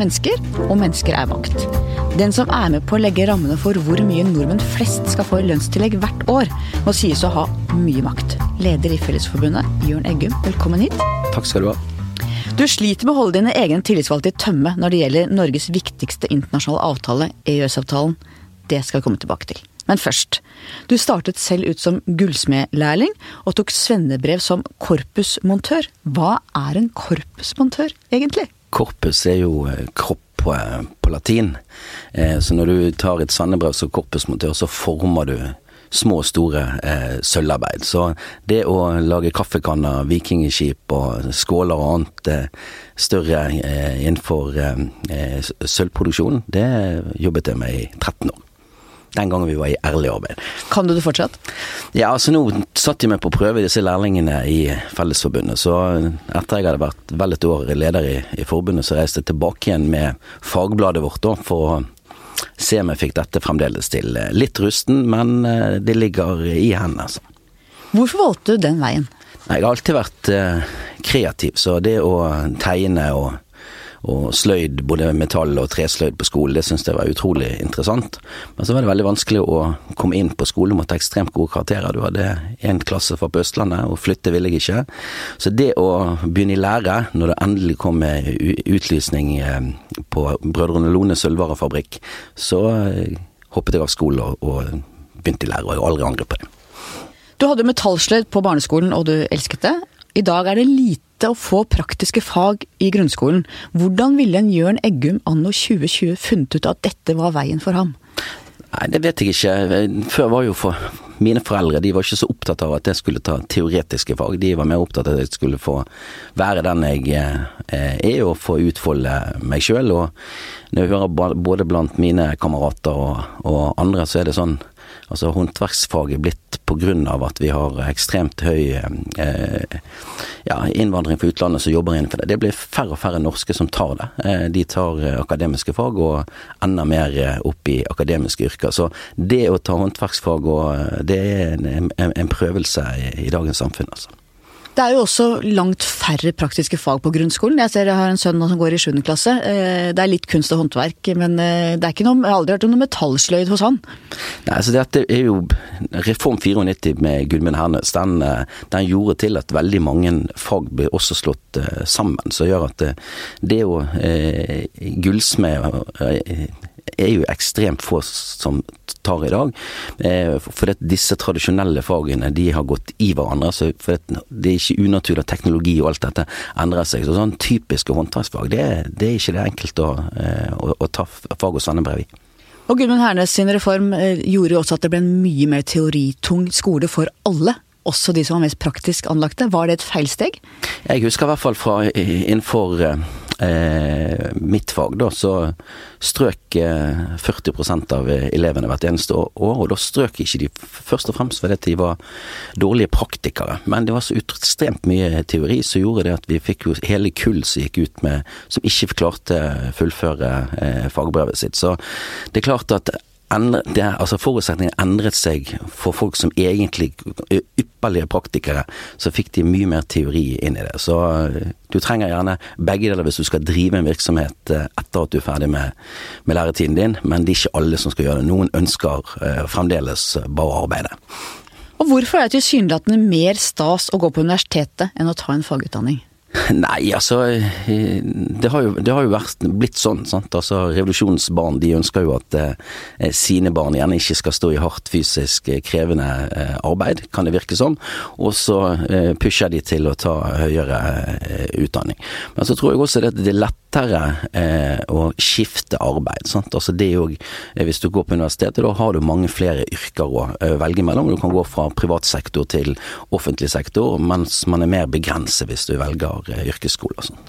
mennesker, og mennesker er makt. Den som er med på å legge rammene for hvor mye nordmenn flest skal få i lønnstillegg hvert år, må sies å ha mye makt. Leder i Fellesforbundet, Jørn Eggum, velkommen hit. Takk skal du ha. Du sliter med å holde dine egne tillitsvalgte i tømme når det gjelder Norges viktigste internasjonale avtale, EØS-avtalen. Det skal vi komme tilbake til. Men først. Du startet selv ut som gullsmedlærling, og tok svennebrev som korpusmontør. Hva er en korpusmontør, egentlig? Korpus er jo eh, kropp på, eh, på latin. Eh, så når du tar et svennebrev som korpusmontør, så former du små og store eh, sølvarbeid. Så det å lage kaffekanner, vikingskip og skåler og annet eh, større eh, innenfor sølvproduksjon, det jobbet jeg med i 13 år den gangen vi var i ærlig arbeid. Kan du det fortsatt? Ja, altså nå satt jeg meg på prøve disse lærlingene i Fellesforbundet. Så etter jeg hadde vært vel et år leder i, i forbundet, så reiste jeg tilbake igjen med fagbladet vårt da, for å se om jeg fikk dette fremdeles til. Litt rusten, men eh, det ligger i hendene, altså. Hvorfor valgte du den veien? Jeg har alltid vært eh, kreativ, så det å tegne og og sløyd, både metall- og tresløyd på skolen, det syntes jeg var utrolig interessant. Men så var det veldig vanskelig å komme inn på skolen ha ekstremt gode karakterer. Du hadde én klasse fra på Østlandet, og flytte ville jeg ikke. Så det å begynne i lære, når det endelig kom med utlysning eh, på Brødrene Lone sølvvarefabrikk, så eh, hoppet jeg av skolen og, og begynte i lære, og jeg har aldri angret på det. Du hadde metallsløyd på barneskolen, og du elsket det. I dag er det lite å få praktiske fag i grunnskolen. Hvordan ville en Jørn Eggum anno 2020 funnet ut at dette var veien for ham? Nei, det vet jeg ikke. Før var jo for mine foreldre de var ikke så opptatt av at jeg skulle ta teoretiske fag. De var mer opptatt av at jeg skulle få være den jeg eh, er og få utfolde meg sjøl. Og når jeg hører både blant mine kamerater og, og andre, så er det sånn altså håndverksfaget blitt pga. at vi har ekstremt høy eh, ja, innvandring fra utlandet som jobber innenfor det. Det blir færre og færre norske som tar det. Eh, de tar eh, akademiske fag og enda mer eh, opp i akademiske yrker. Så det å ta håndverksfag, og, eh, det er en, en, en prøvelse i, i dagens samfunn, altså. Det er jo også langt færre praktiske fag på grunnskolen. Jeg ser jeg har en sønn som går i 7. klasse. Eh, det er litt kunst og håndverk, men eh, det er ikke noe, jeg har aldri hørt om noe metallsløyd hos han. Nei, altså Dette er jo Reform 94 med Gudmund Hernes. Den, eh, den, gjorde til at veldig mange fag ble også slått sammen. Som gjør at det, det å eh, gullsmed er jo ekstremt få som tar i dag. Eh, for disse tradisjonelle fagene de har gått i hverandre. Så det er ikke unaturlig at teknologi og alt dette endrer seg. Så sånn typiske håndverksfag, det, det, er ikke det enkelt å, eh, å, å ta fag og svennebrev i. Og Gudmund Hernes sin reform eh, gjorde jo også at det ble en mye mer teoritung skole for alle også de som var mest praktisk anlagte. Var det et feilsteg? Jeg husker i hvert fall fra innenfor eh, mitt fag, da, så strøk eh, 40% av elevene hvert eneste år. Og da strøk ikke de først og fremst fordi de var dårlige praktikere, men det var så ekstremt mye teori som gjorde det at vi fikk jo hele kull som gikk ut med som ikke klarte fullføre eh, fagbrevet sitt. Så det er klart at endre, det, altså Forutsetningene endret seg for folk som egentlig ypperlige praktikere. Så fikk de mye mer teori inn i det. Så du trenger gjerne begge deler hvis du skal drive en virksomhet etter at du er ferdig med, med læretiden din, men det er ikke alle som skal gjøre det. Noen ønsker eh, fremdeles bare å arbeide. Og hvorfor er det tilsynelatende mer stas å gå på universitetet enn å ta en fagutdanning? Nei, altså det har jo, det har jo vært, blitt sånn. sant? Altså Revolusjonsbarn de ønsker jo at eh, sine barn gjerne ikke skal stå i hardt fysisk eh, krevende eh, arbeid, kan det virke som. Og så eh, pusher de til å ta høyere eh, utdanning. Men så tror jeg også det, det er lettere eh, å skifte arbeid. sant? Altså det òg Hvis du går på universitetet, da har du mange flere yrker å velge mellom. Du kan gå fra privat sektor til offentlig sektor, mens man er mer begrenset hvis du velger har eh, yrkesskole og sånn.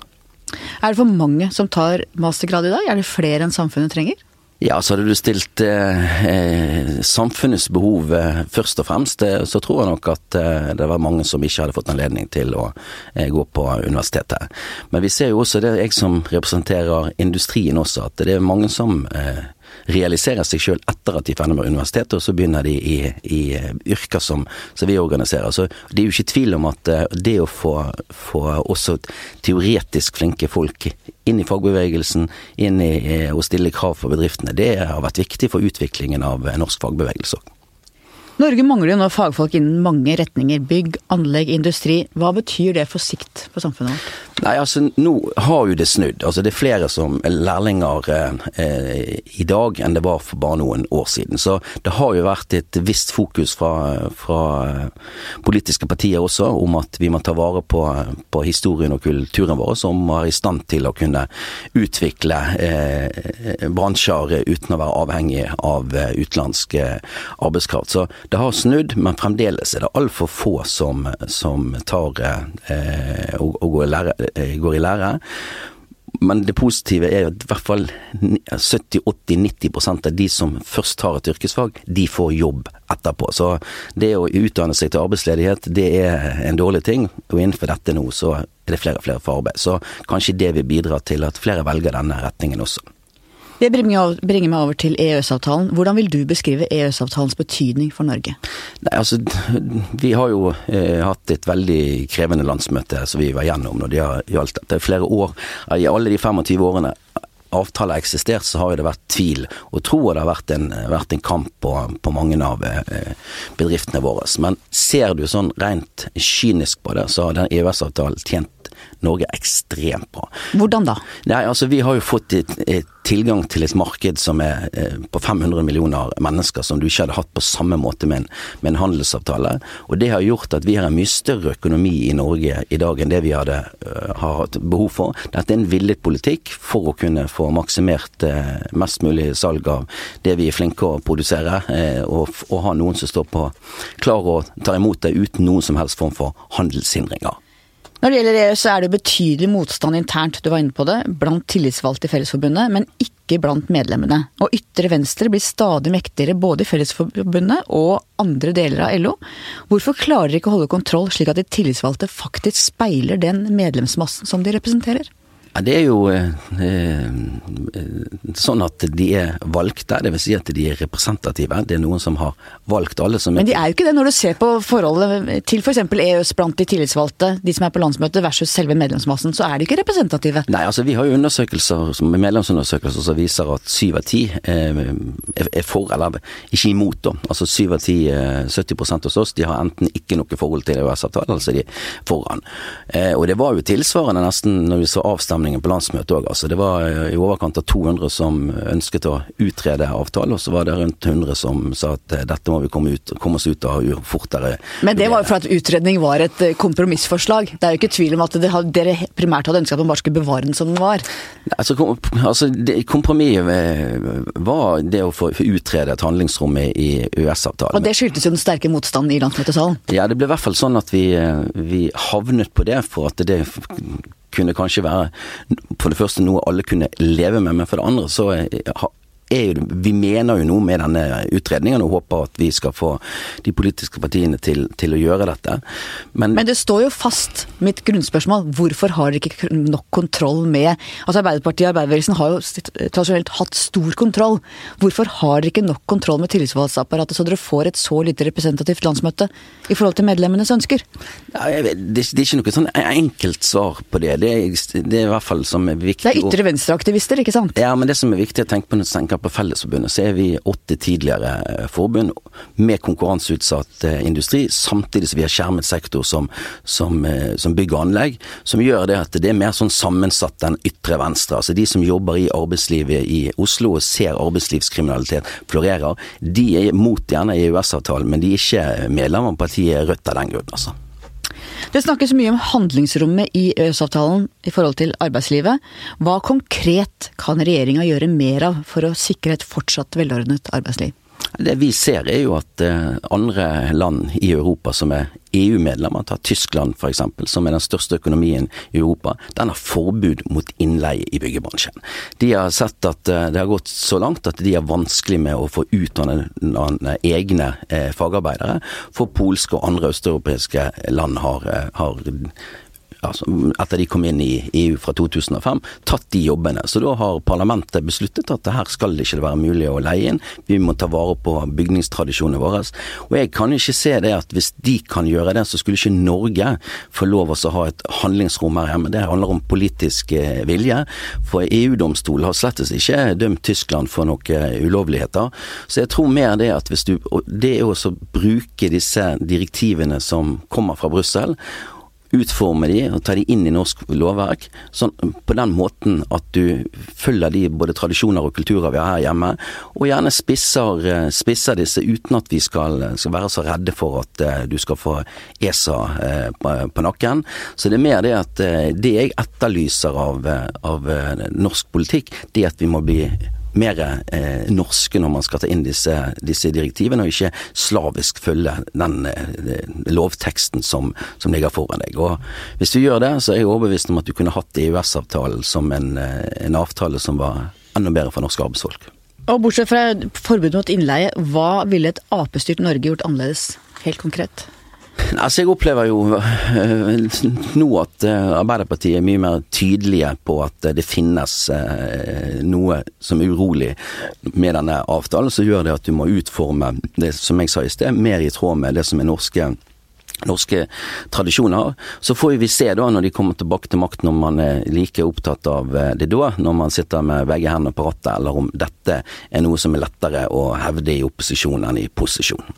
Er det for mange som tar mastergrad i dag? Er det flere enn samfunnet trenger? Ja, så hadde du stilt eh, eh, samfunnets behov eh, først og fremst, eh, så tror jeg nok at eh, det var mange som ikke hadde fått anledning til å gå på universitetet. Men vi ser jo også, det er jeg som representerer industrien også, at det er mange som realisere seg sjøl etter at de er med universitetet, og så begynner de i, i yrker som, som, vi organiserer. Så det er jo ikke tvil om at det å få, få også teoretisk flinke folk inn i fagbevegelsen, inn i å stille krav for bedriftene, det har vært viktig for utviklingen av norsk fagbevegelse òg. Norge mangler jo nå fagfolk innen mange retninger. Bygg, anlegg, industri. Hva betyr det for sikt på samfunnet vårt? Nei, altså nå har jo det snudd. Altså det er flere som er lærlinger eh, i dag enn det var for bare noen år siden. Så det har jo vært et visst fokus fra, fra politiske partier også om at vi må ta vare på, på historien og kulturen vår, som er i stand til å kunne utvikle eh, bransjer uten å være avhengig av eh, utenlandsk arbeidskraft. Så det har snudd, men fremdeles er det altfor få som, som tar eh, og, og går, i lære, eh, går, i lære, Men det positive er at i hvert fall 70-80-90% av de som først tar et yrkesfag, de får jobb etterpå. Så det å utdanne seg til arbeidsledighet, det er en dårlig ting. Og innenfor dette nå, så er det flere og flere for arbeid. Så kanskje det vil bidra til at flere velger denne retningen også. Det bringer meg over til EØS-avtalen. Hvordan vil du beskrive EØS-avtalens betydning for Norge? Nei, altså, Vi har jo eh, hatt et veldig krevende landsmøte som vi var gjennom når det gjaldt dette. Flere år, I alle de 25 årene avtalen har eksistert, så har det vært tvil og tro, og det har vært en, vært en kamp på, på, mange av eh, bedriftene våre. Men ser du sånn rent kynisk på det, så har den EØS-avtalen tjent Norge ekstremt bra. Hvordan da? Nei, altså Vi har jo fått et, et tilgang til et marked som er eh, på 500 millioner mennesker, som du ikke hadde hatt på samme måte med en, med en, handelsavtale. Og Det har gjort at vi har en mye større økonomi i Norge i dag enn det vi hadde uh, har hatt behov for. Dette er en villet politikk for å kunne få maksimert uh, mest mulig salg av det vi er flinke å produsere, uh, og, og ha noen som står på klar og tar imot det uten noen som helst form for handelshindringer. Når det gjelder EU, så er det betydelig motstand internt, du var inne på det, blant tillitsvalgte i Fellesforbundet, men ikke blant medlemmene. Og ytre venstre blir stadig mektigere både i Fellesforbundet og andre deler av LO. Hvorfor klarer de ikke å holde kontroll slik at de tillitsvalgte faktisk speiler den medlemsmassen som de representerer? Ja, Det er jo eh, eh, sånn at de er valgte, dvs. Si at de er representative. Det er noen som har valgt alle som Men de er jo ikke det når du ser på forholdet til f.eks. For EØS blant de tillitsvalgte, de som er på landsmøtet versus selve medlemsmassen, så er de ikke representative. Nei, altså vi har jo undersøkelser, medlemsundersøkelser som viser at syv av ti eh, er for, eller ikke imot, da. Altså syv av ti, 70 hos oss, de har enten ikke noe forhold til EØS-avtalen, altså de er foran. Og det var jo tilsvarende nesten når vi så avstemning avstemningen på landsmøtet òg. Altså, det var i overkant av 200 som ønsket å utrede avtale, og så var det rundt 100 som sa at eh, dette må vi komme, ut, komme oss ut av fortere. Men det var jo for at utredning var et eh, kompromissforslag. Det er jo ikke tvil om at dere primært hadde ønsket at man bare skulle bevare den som den var. Altså, kom, altså Kompromisset eh, var det å få utredet handlingsrom i EØS-avtalen. Og det skyldtes jo den sterke motstanden i landsmøtesalen? Ja, det ble i hvert fall sånn at vi, vi havnet på det for at det kunne kanskje være for det første noe alle kunne leve med, men for det andre så er jo, vi mener jo noe med denne utredningen og håper at vi skal få de politiske partiene til, til å gjøre dette. Men, Men, det står jo fast, mitt grunnspørsmål, hvorfor har dere ikke nok kontroll med Altså Arbeiderpartiet og arbeiderbevegelsen har jo tradisjonelt hatt stor kontroll. Hvorfor har dere ikke nok kontroll med tillitsvalgsapparatet så dere får et så lite representativt landsmøte i forhold til medlemmenes ønsker? Ja, vet, det, er ikke noe sånn enkelt svar på det. Det er, det er i hvert fall som er viktig Det er ytre venstreaktivister, ikke sant? Ja, men det som er viktig å tenke på når du tenker på Fellesforbundet, så er vi åtte tidligere forbund med konkurranseutsatt eh, industri, samtidig som vi har skjermet sektor som, som, eh, som bygg og anlegg, som gjør det at det er mer sånn sammensatt enn ytre venstre. Altså de som jobber i arbeidslivet i Oslo og ser arbeidslivskriminalitet florerer, de er mot gjerne EØS-avtalen, men de er ikke medlem av partiet Rødt av den grunn, altså. Det snakkes mye om handlingsrommet i EØS-avtalen i forhold til arbeidslivet. Hva konkret kan regjeringa gjøre mer av for å sikre et fortsatt velordnet arbeidsliv? Det vi ser er jo at eh, andre land i Europa som er EU-medlemmer, ta Tyskland f.eks., som er den største økonomien i Europa, den har forbud mot innleie i byggebransjen. De har sett at eh, det har gått så langt at de har vanskelig med å få utdannet egne eh, fagarbeidere, for polske og andre østeuropeiske land har, har altså, etter de kom inn i EU fra 2005, tatt de jobbene. Så da har parlamentet besluttet at det her skal det ikke være mulig å leie inn. Vi må ta vare på bygningstradisjonene våre. Og jeg kan ikke se det at hvis de kan gjøre det, så skulle ikke Norge få lov å ha et handlingsrom her hjemme. Det handler om politisk eh, vilje. For EU-domstolen har slettes ikke dømt Tyskland for noen ulovligheter. Så jeg tror mer det at hvis du Det er å bruke disse direktivene som kommer fra Brussel utforme de og ta de inn i norsk lovverk, sånn, på den måten at du følger de både tradisjoner og kulturer vi har her hjemme, og gjerne spisser, eh, spisser disse uten at vi skal, skal, være så redde for at uh, du skal få ESA uh, på, på, nakken. Så det er mer det at det jeg etterlyser av, av norsk politikk, det at vi må bli mer eh, norske når man skal ta inn disse, disse, direktivene, og ikke slavisk følge den eh, lovteksten som, som, ligger foran deg. Og Hvis du gjør det, så er jeg overbevist om at du kunne hatt EØS-avtalen som en, eh, en, avtale som var enda bedre for norske arbeidsfolk. Og Bortsett fra forbudet mot innleie, hva ville et Ap-styrt Norge gjort annerledes, helt konkret? Altså, jeg opplever jo uh, nå at uh, Arbeiderpartiet er mye mer tydelige på at uh, det finnes noe som er urolig med denne avtalen, som gjør det at du må utforme det som jeg sa i sted, mer i tråd med det som er norske norske tradisjoner. Så får vi se da når de kommer tilbake til makten om man er like opptatt av det da, når man sitter med begge hendene på rattet, eller om dette er noe som er lettere å hevde i opposisjon enn i posisjon.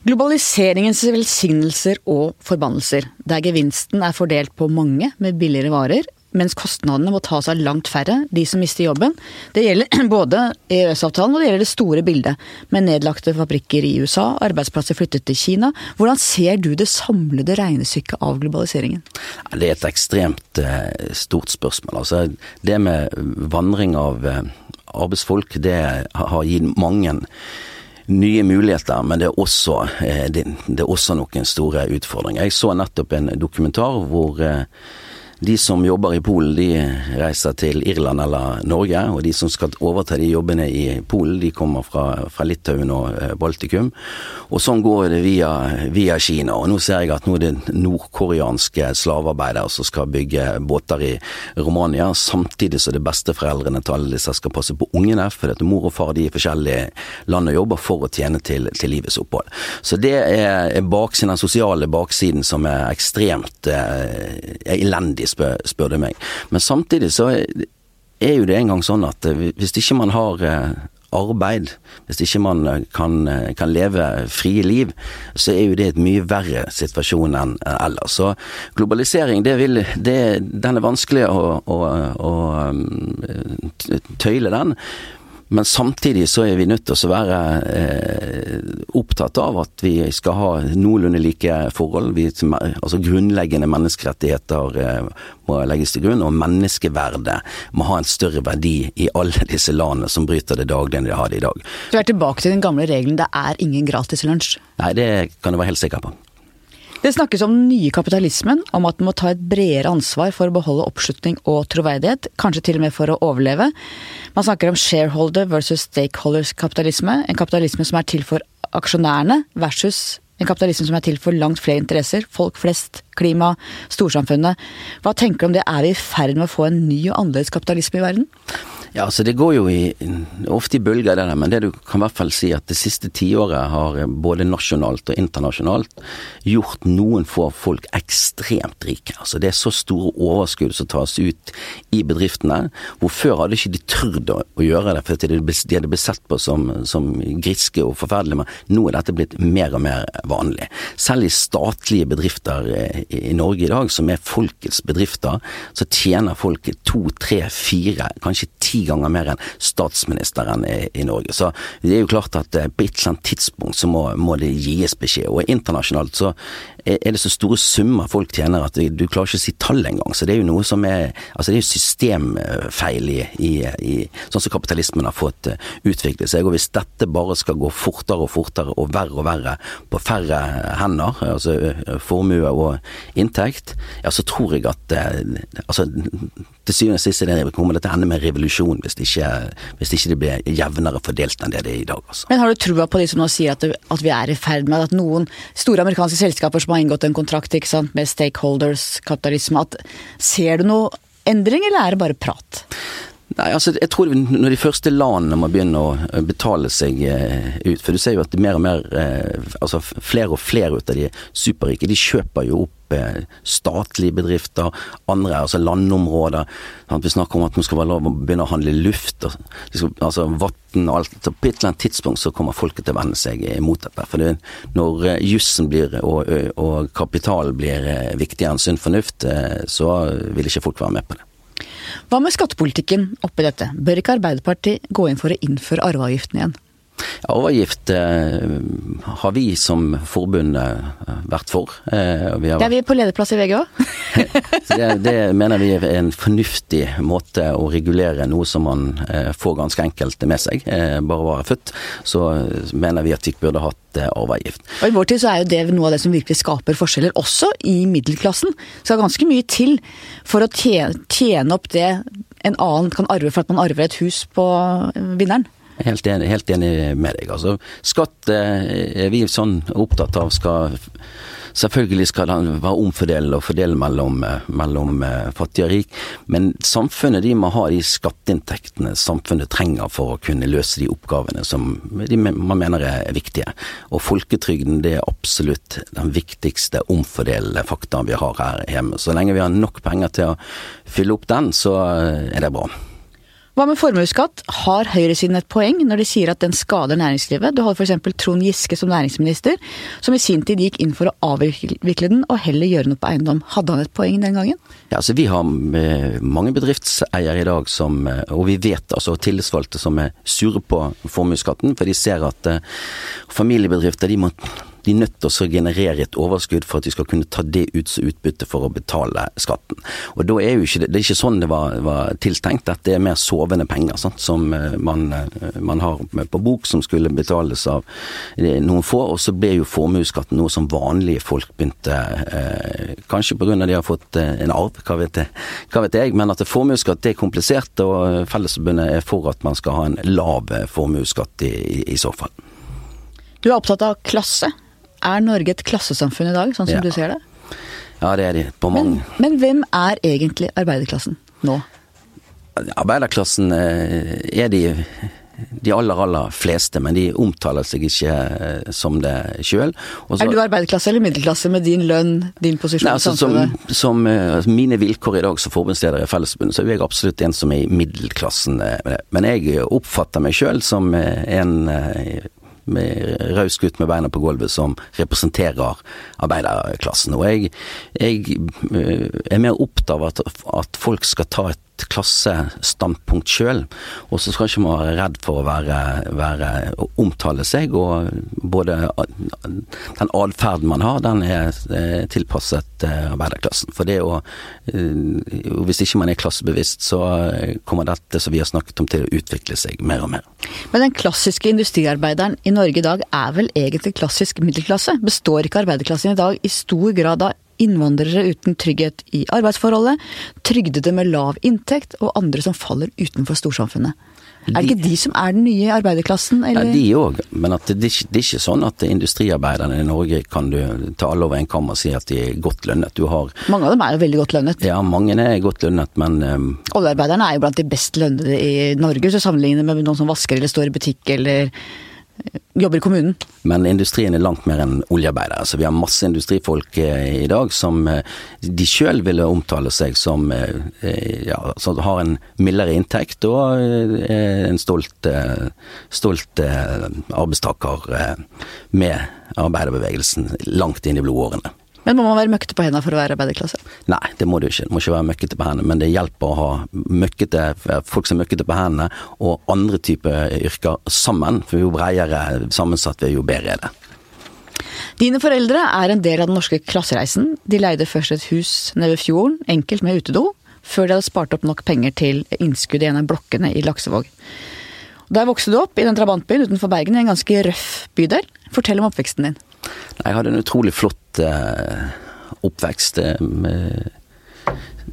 Globaliseringens velsignelser og forbannelser, der gevinsten er fordelt på mange med billigere varer, mens kostnadene må tas av langt færre, de som mister jobben. Det gjelder både EØS-avtalen og det gjelder det store bildet, med nedlagte fabrikker i USA, arbeidsplasser flyttet til Kina. Hvordan ser du det samlede regnestykket av globaliseringen? Det er et ekstremt eh, stort spørsmål. Altså, det med vandring av eh, arbeidsfolk, det har gitt mange nye muligheter, men det er, også, eh, det, er også noen store utfordringer. Jeg så nettopp en dokumentar hvor eh, de som jobber i Polen, de reiser til Irland eller Norge, og de som skal overta de jobbene i Polen, de kommer fra, fra Litauen og eh, Baltikum. Og sånn går det via, via, Kina. Og nå ser jeg at nå er det nordkoreanske slavearbeidere som skal bygge båter i Romania, samtidig som det besteforeldrene til alle disse skal passe på ungene, for at mor og far de er i forskjellige land og jobber for å tjene til, til livets opphold. Så det er baksiden, den sosiale baksiden som er ekstremt eh, elendig spør, spør du meg. Men samtidig så er jo det engang sånn at eh, hvis ikke man har eh, arbeid, hvis ikke man eh, kan, kan, leve frie liv, så er jo det et mye verre situasjon enn ellers. Så globalisering, det vil, det, den er vanskelig å, å, å tøyle den. Men samtidig så er vi nødt til å være eh, opptatt av at vi skal ha noenlunde like forhold. Vi, altså Grunnleggende menneskerettigheter eh, må legges til grunn, og menneskeverdet må ha en større verdi i alle disse landene som bryter det daglig enn de har det i dag. Du er tilbake til den gamle regelen det er ingen gratis lunsj? Nei, det kan du være helt sikker på. Det snakkes om den nye kapitalismen, om at den må ta et bredere ansvar for å beholde oppslutning og troverdighet, kanskje til og med for å overleve. Man snakker om shareholder versus stakeholders-kapitalisme, en kapitalisme som er til for aksjonærene versus en kapitalisme som er til for langt flere interesser, folk flest, klima, storsamfunnet. Hva tenker du om det, er vi i ferd med å få en ny og annerledes kapitalisme i verden? Ja, altså det går jo i, ofte i bølger det der, men det du kan i hvert fall si at det siste tiåret har både nasjonalt og internasjonalt gjort noen få folk ekstremt rike. Altså det er så store overskudd som tas ut i bedriftene, hvor før hadde ikke de turt å, gjøre det, for de hadde blitt sett på som, som griske og forferdelige, men nå er dette blitt mer og mer vanlig. Selv i statlige bedrifter eh, i Norge i dag, som er folkets bedrifter, så tjener folk to, tre, fire, kanskje ti ganger mer enn statsministeren i, i, Norge. Så det er jo klart at eh, på et eller annet tidspunkt så må, må det gis beskjed. Og internasjonalt så er det så store summer folk tjener at du klarer ikke å si tall engang. Så det er jo noe som er Altså det er jo systemfeil i, i, i sånn som kapitalismen har fått eh, utvikle seg. Og hvis dette bare skal gå fortere og fortere og verre og verre på færre hender, altså eh, formue og inntekt, ja så tror jeg at altså til syvende og sist kommer det til å ende med revolusjon inflasjon hvis ikke, hvis ikke det blir jevnere fordelt enn det det er i dag. Altså. Men har du trua på de som nå sier at, at vi er i ferd med at noen store amerikanske selskaper som har inngått en kontrakt sant, med stakeholders, kapitalisme, at ser du noe endring, eller er det bare prat? Nei, altså jeg tror når de første landene må begynne å betale seg eh, ut For du ser jo at mer og mer eh, Altså flere og flere ut av de superrike, de kjøper jo opp eh, statlige bedrifter, andre altså landområder. Vi snakker om at man skal være lov å begynne å handle luft, og, altså vann og alt. Så på et eller annet tidspunkt så kommer folket til å vende seg imot dette. For det, når jussen blir og, og kapital blir viktigere enn sunn fornuft, så vil ikke folk være med på det. Hva med skattepolitikken oppi dette? Bør ikke Arbeiderpartiet gå inn for å innføre arveavgiften igjen? Arveavgift eh, har vi som forbund eh, vært for. Eh, vi har... Det er vi på lederplass i VG òg. det, det, mener vi er en fornuftig måte å regulere noe som man eh, får ganske enkelt med seg. Eh, bare være født. Så mener vi at vi burde hatt eh, arveavgift. Og I vår tid så er jo det noe av det som virkelig skaper forskjeller, også i middelklassen. Så det skal ganske mye til for å tjene, tjene opp det en annen kan arve for at man arver et hus på vinneren. Helt enig, helt enig med deg. Altså, skatt eh, er vi sånn opptatt av skal Selvfølgelig skal den være omfordelende og fordele mellom, eh, mellom eh, fattig og rik, men samfunnet de må ha de skatteinntektene samfunnet trenger for å kunne løse de oppgavene som de, man mener er viktige. Og folketrygden det er absolutt den viktigste omfordelende faktaen vi har her hjemme. Så lenge vi har nok penger til å fylle opp den, så er det bra. Hva med formuesskatt? Har høyresiden et poeng når de sier at den skader næringslivet? Du hadde f.eks. Trond Giske som næringsminister, som i sin tid gikk inn for å avvikle den og heller gjøre noe på eiendom. Hadde han et poeng den gangen? Ja, altså Vi har eh, mange bedriftseiere i dag som, eh, og vi vet altså tillitsvalgte som er sure på formuesskatten, for de ser at uh, familiebedrifter de må de nødt til å generere et overskudd for at de skal kunne ta det ut som utbytte for å betale skatten. Og da er jo ikke, Det er ikke sånn det var, var tiltenkt. det er mer sovende penger sant, som eh, man, eh, man, har på bok, som skulle betales av eh, noen få. Og så ble jo formuesskatten noe som vanlige folk begynte eh, Kanskje pga. de har fått en arv, hva vet, jeg, hva vet jeg. Men at formuesskatt er komplisert, og Fellesforbundet er for at man skal ha en lav formuesskatt i, i, i så fall. Du er opptatt av klasse. Er Norge et klassesamfunn i dag, sånn som ja. du ser det? Ja, det er de. På mange. Men, men hvem er egentlig arbeiderklassen nå? Arbeiderklassen eh, er de de aller, aller fleste, men de omtaler seg ikke eh, som det sjøl. Er du arbeiderklasse eller middelklasse med din lønn, din posisjon nei, altså, i samfunnet? Som, som altså, mine vilkår i dag som forbundsleder i Fellesforbundet, så er jeg absolutt en som er i middelklassen. Men jeg oppfatter meg sjøl som en med raus gutt med beina på gulvet som representerer arbeiderklassen. Og jeg, jeg eh, er mer opptatt av at, at folk skal ta et klassestandpunkt sjøl. Og så skal ikke man være redd for å være, være omtale seg, og både den atferden man har, den er tilpasset eh, arbeiderklassen. For det å eh, Hvis ikke man er klassebevisst, så kommer dette som vi har snakket om til å utvikle seg mer og mer. Men den klassiske industriarbeideren i Norge i dag er vel egentlig klassisk middelklasse? Består ikke arbeiderklassen i dag i stor grad av innvandrere uten trygghet i arbeidsforholdet, trygdede med lav inntekt og andre som faller utenfor storsamfunnet. Er det ikke de som er den nye arbeiderklassen? Eller? Ja, de òg, men det, det, er ikke sånn at industriarbeiderne i Norge kan du ta alle over en kam og si at de er godt lønnet. Du har Mange av dem er jo veldig godt lønnet. Ja, mange er godt lønnet, men um... Oljearbeiderne er jo blant de best lønnede i Norge, hvis du sammenligner med noen som vasker eller står i butikk eller jobber i kommunen. Men industrien er langt mer enn oljearbeidere. Så vi har masse industrifolk eh, i dag som eh, de sjøl ville omtale seg som eh, ja, som har en mildere inntekt og en stolt, stolt arbeidstaker med arbeiderbevegelsen langt inn i blodårene. Men må man være møkkete på hendene for å være arbeiderklasse? Nei, det må du ikke. Du må ikke være møkkete på hendene, men det hjelper å ha møkkete, folk som er møkkete på hendene, og andre typer yrker sammen. For jo bredere sammensatt vi er, jo bedre er det. Dine foreldre er en del av den norske klassereisen. De leide først et hus nede ved fjorden, enkelt med utedo, før de hadde spart opp nok penger til innskudd i en av blokkene i Laksevåg. Der vokste du opp, i den trabantbyen utenfor Bergen, i en ganske røff bydel. Fortell om oppveksten din. Jeg hadde en utrolig flott eh, oppvekst eh, med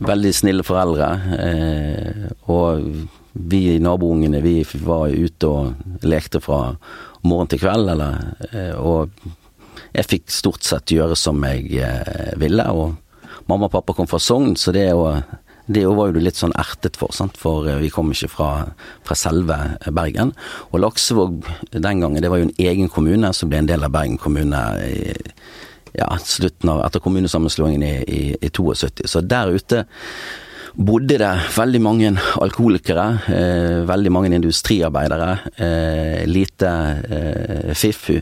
veldig snille foreldre. Eh, og vi naboungene, vi var ute og lekte fra morgen til kveld, eller eh, Og jeg fikk stort sett gjøre som jeg eh, ville, og mamma og pappa kom fra Sogn, så det å det var jo litt sånn ertet for, sant? for vi kom ikke fra, fra selve Bergen. Og Laksevåg den gangen, det var jo en egen kommune som ble en del av Bergen kommune i ja, slutten av, etter kommunesammenslåingen i, i, i 72. Så der ute bodde det veldig mange alkoholikere, eh, veldig mange industriarbeidere, eh, lite eh, fiffu.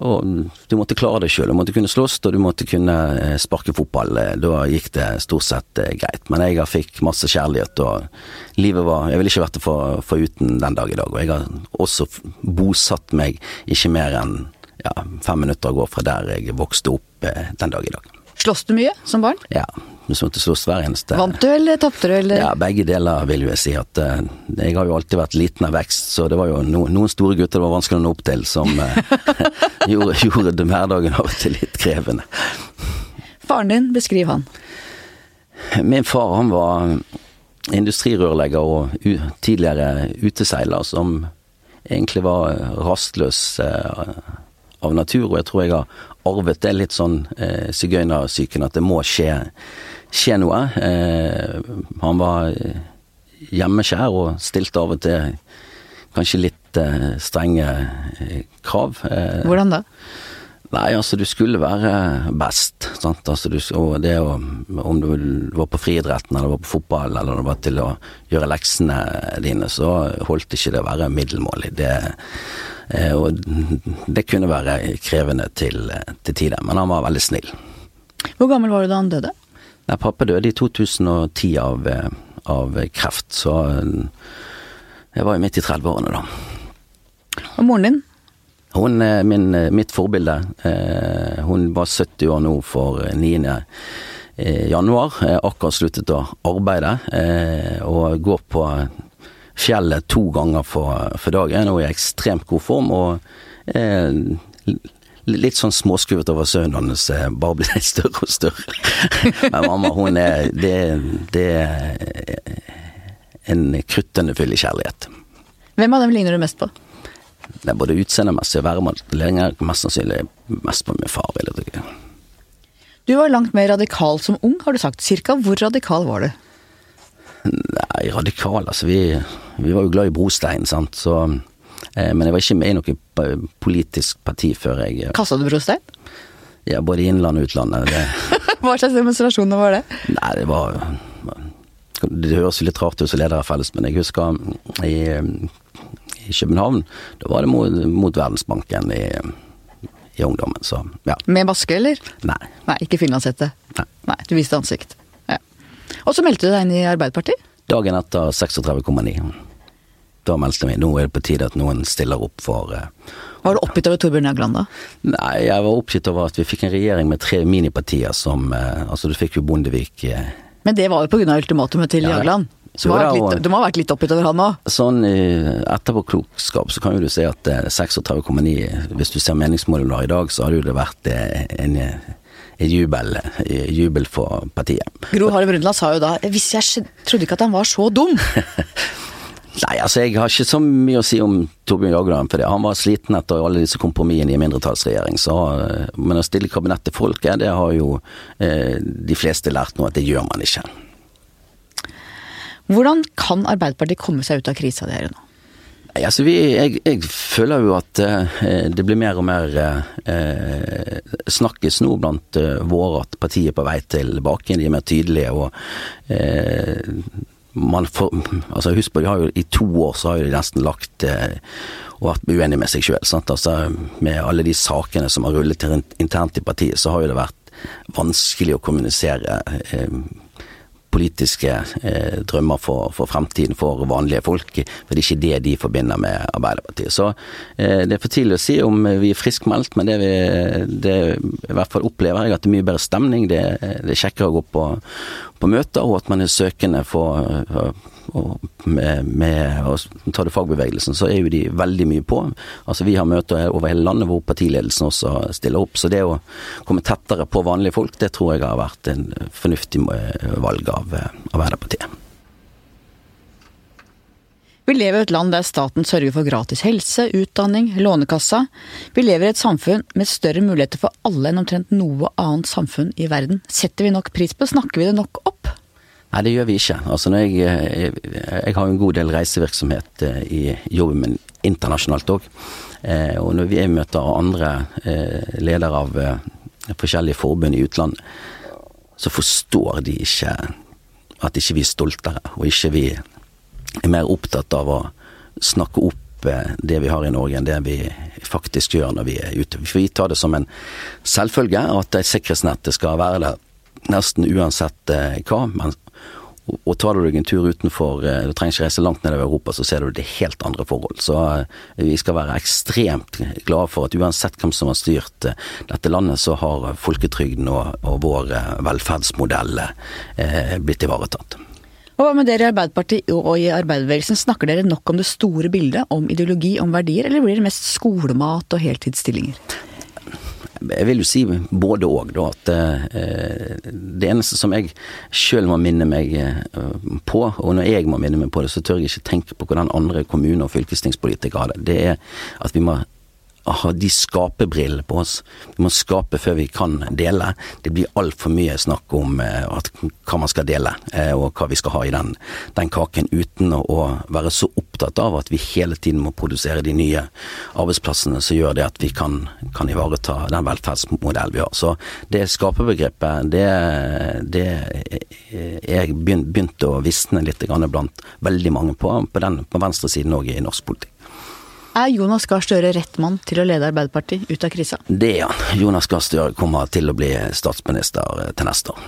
Og du måtte klare deg sjøl, du måtte kunne slåss og du måtte kunne eh, sparke fotball. Eh, da gikk det stort sett eh, greit. Men jeg fikk masse kjærlighet og livet var Jeg ville ikke vært det for, for uten den dag i dag. Og jeg har også bosatt meg ikke mer enn ja, fem minutter å gå fra der jeg vokste opp den dag i dag. Slåss du mye som barn? Ja, vi måtte slåss hver eneste Vant du eller tapte du, eller? Ja, begge deler vil jeg si. at uh, Jeg har jo alltid vært liten av vekst, så det var jo no, noen store gutter det var vanskelig å nå opp til, som uh, gjorde, gjorde hverdagen av og til litt krevende. Faren din, beskriv han. Min far han var industrirørlegger og tidligere uteseiler som egentlig var rastløs uh, av natur, og jeg tror jeg har arvet det litt sånn eh, sigøynersyken, at det må skje, skje noe. Eh, han var eh, hjemmeskjær og stilte av og til kanskje litt eh, strenge eh, krav. Eh. Hvordan da? Nei, altså du skulle være best. Sant? Altså, du, og det å, om du var på friidretten eller var på fotball eller det var til å gjøre leksene dine, så holdt ikke det å være middelmålig. Det, Eh, og det kunne være krevende til, til tider, men han var veldig snill. Hvor gammel var du da han døde? Nei, pappa døde i 2010 av, av kreft, så jeg var jo midt i 30-årene da. Og moren din? Hun er min, mitt forbilde. Eh, hun var 70 år nå for 9. Eh, januar. Akkurat sluttet å arbeide og går på fjellet to ganger for, for dagen er i ekstremt god form. Og eh, litt sånn småskruvet over sønnen hans, bare bare blitt større og større. Men mamma, hun er Det, det er en kruttende full i kjærlighet. Hvem av dem ligner du mest på? Det er både utseendemessig og væremål. Ligner mest sannsynlig mest på min far, vil jeg tro. Du var langt mer radikal som ung, har du sagt. Cirka hvor radikal var du? Nei, radikal, altså vi, vi var jo glad i brostein, sant, så eh, Men jeg var ikke med i noe politisk parti før jeg eh, Kasta du brostein? Ja, både i innlandet og utlandet. Hva slags demonstrasjoner var det? Nei, det var Det høres litt rart ut som leder av felles, men jeg husker i, i København, da var det mot, mot Verdensbanken i, i ungdommen, så ja. Med maske, eller? Nei. Nei, Ikke finlandshette? Nei. Nei. Du viste ansikt? Og så meldte du deg inn i Arbeiderpartiet? Dagen etter 36,9. Da meldte jeg meg. Nå er det på tide at noen stiller opp for uh, Var du oppgitt over Torbjørn Jagland da? Nei, jeg var oppgitt over at vi fikk en regjering med tre minipartier som uh, Altså, du fikk jo Bondevik uh, Men det var jo på grunn av ultimatumet til ja, Jagland? Så du, må ha vært litt oppgitt over han òg? Sånn etterpåklokskap så kan jo du si at 36,9 Hvis du ser meningsmålene i dag, så hadde jo det vært en jubel, jubel for partiet. Gro Harlem Brundtland sa jo da hvis jeg trodde ikke at han var så dum. Nei, altså jeg har ikke så mye å si om Torbjørn Jagland, for det. han var sliten etter alle disse kompromissene i mindretallsregjering. Så, eh, men å stille kabinett til folket, det har jo eh, de fleste lært nå at det gjør man ikke. Hvordan kan Arbeiderpartiet komme seg ut av krisa dere nå? Nei? Altså vi, jeg, jeg, føler jo at eh, det blir mer og mer eh, snakkes nå blant eh, våre at partiet er på vei tilbake. De er mer tydelige og eh, får, altså Husk på, de har jo i to år så har de nesten lagt eh, og vært uenige med seg sjøl. Altså, med alle de sakene som har rullet internt i partiet, så har jo det vært vanskelig å kommunisere eh, politiske eh, drømmer for, for, fremtiden for vanlige folk. For det er ikke det de forbinder med Arbeiderpartiet. Så eh, det er for tidlig å si om vi er friskmeldt, men det vi det, i hvert fall opplever jeg at det er mye bedre stemning. Det, det er kjekkere å gå på, på møter, og at man er søkende for, og med, med å ta det fagbevegelsen, så er jo de veldig mye på. Altså Vi har møter over hele landet hvor partiledelsen også stiller opp. Så det å komme tettere på vanlige folk, det tror jeg har vært en fornuftig valg av Arbeiderpartiet. Vi lever i et land der staten sørger for gratis helse, utdanning, lånekassa. Vi lever i et samfunn med større muligheter for alle enn omtrent noe annet samfunn i verden. Setter vi nok pris på, snakker vi det nok opp? Nei, det gjør vi ikke. Altså, jeg, jeg, jeg, har en god del reisevirksomhet eh, i jobben min internasjonalt òg. Eh, og når vi møter andre eh, ledere av forskjellige forbund i utlandet, så forstår de ikke at ikke vi er stoltere, og ikke vi er mer opptatt av å snakke opp eh, det vi har i Norge, enn det vi faktisk gjør når vi er ute. Vi tar det som en selvfølge at sikkerhetsnettet skal være der nesten uansett eh, hva. Men, og tar du deg en tur utenfor, eh, du trenger ikke reise langt nedover Europa, så ser du det helt andre forhold. Så vi skal være ekstremt glade for at uansett hvem som har styrt dette landet, så har folketrygden og, og vår velferdsmodell eh, blitt ivaretatt. Og hva med dere i Arbeiderpartiet og i arbeiderbevegelsen, snakker dere nok om det store bildet, om ideologi, om verdier, eller blir det mest skolemat og heltidsstillinger? Jeg vil jo si både òg, da. At eh, det eneste som jeg sjøl må minne meg eh, på, og når jeg må minne meg på det, så tør jeg ikke tenke på hvordan andre kommune- og fylkestingspolitikere har det. Det er at vi må de skaperbrillene på oss. Vi må skape før vi kan dele. Det blir altfor mye snakk om eh, at, hva man skal dele, eh, og hva vi skal ha i den, den, kaken, uten å være så opptatt av at vi hele tiden må produsere de nye arbeidsplassene som gjør det at vi kan, kan ivareta den velferdsmodellen vi har. Så det skaperbegrepet, det, det er begynt å visne litt blant veldig mange på, på, den, på venstresiden òg i norsk politikk. Er Jonas Gahr Støre rett mann til å lede Arbeiderpartiet ut av krisa? Det er han. Jonas Gahr Støre kommer til å bli statsminister til neste år.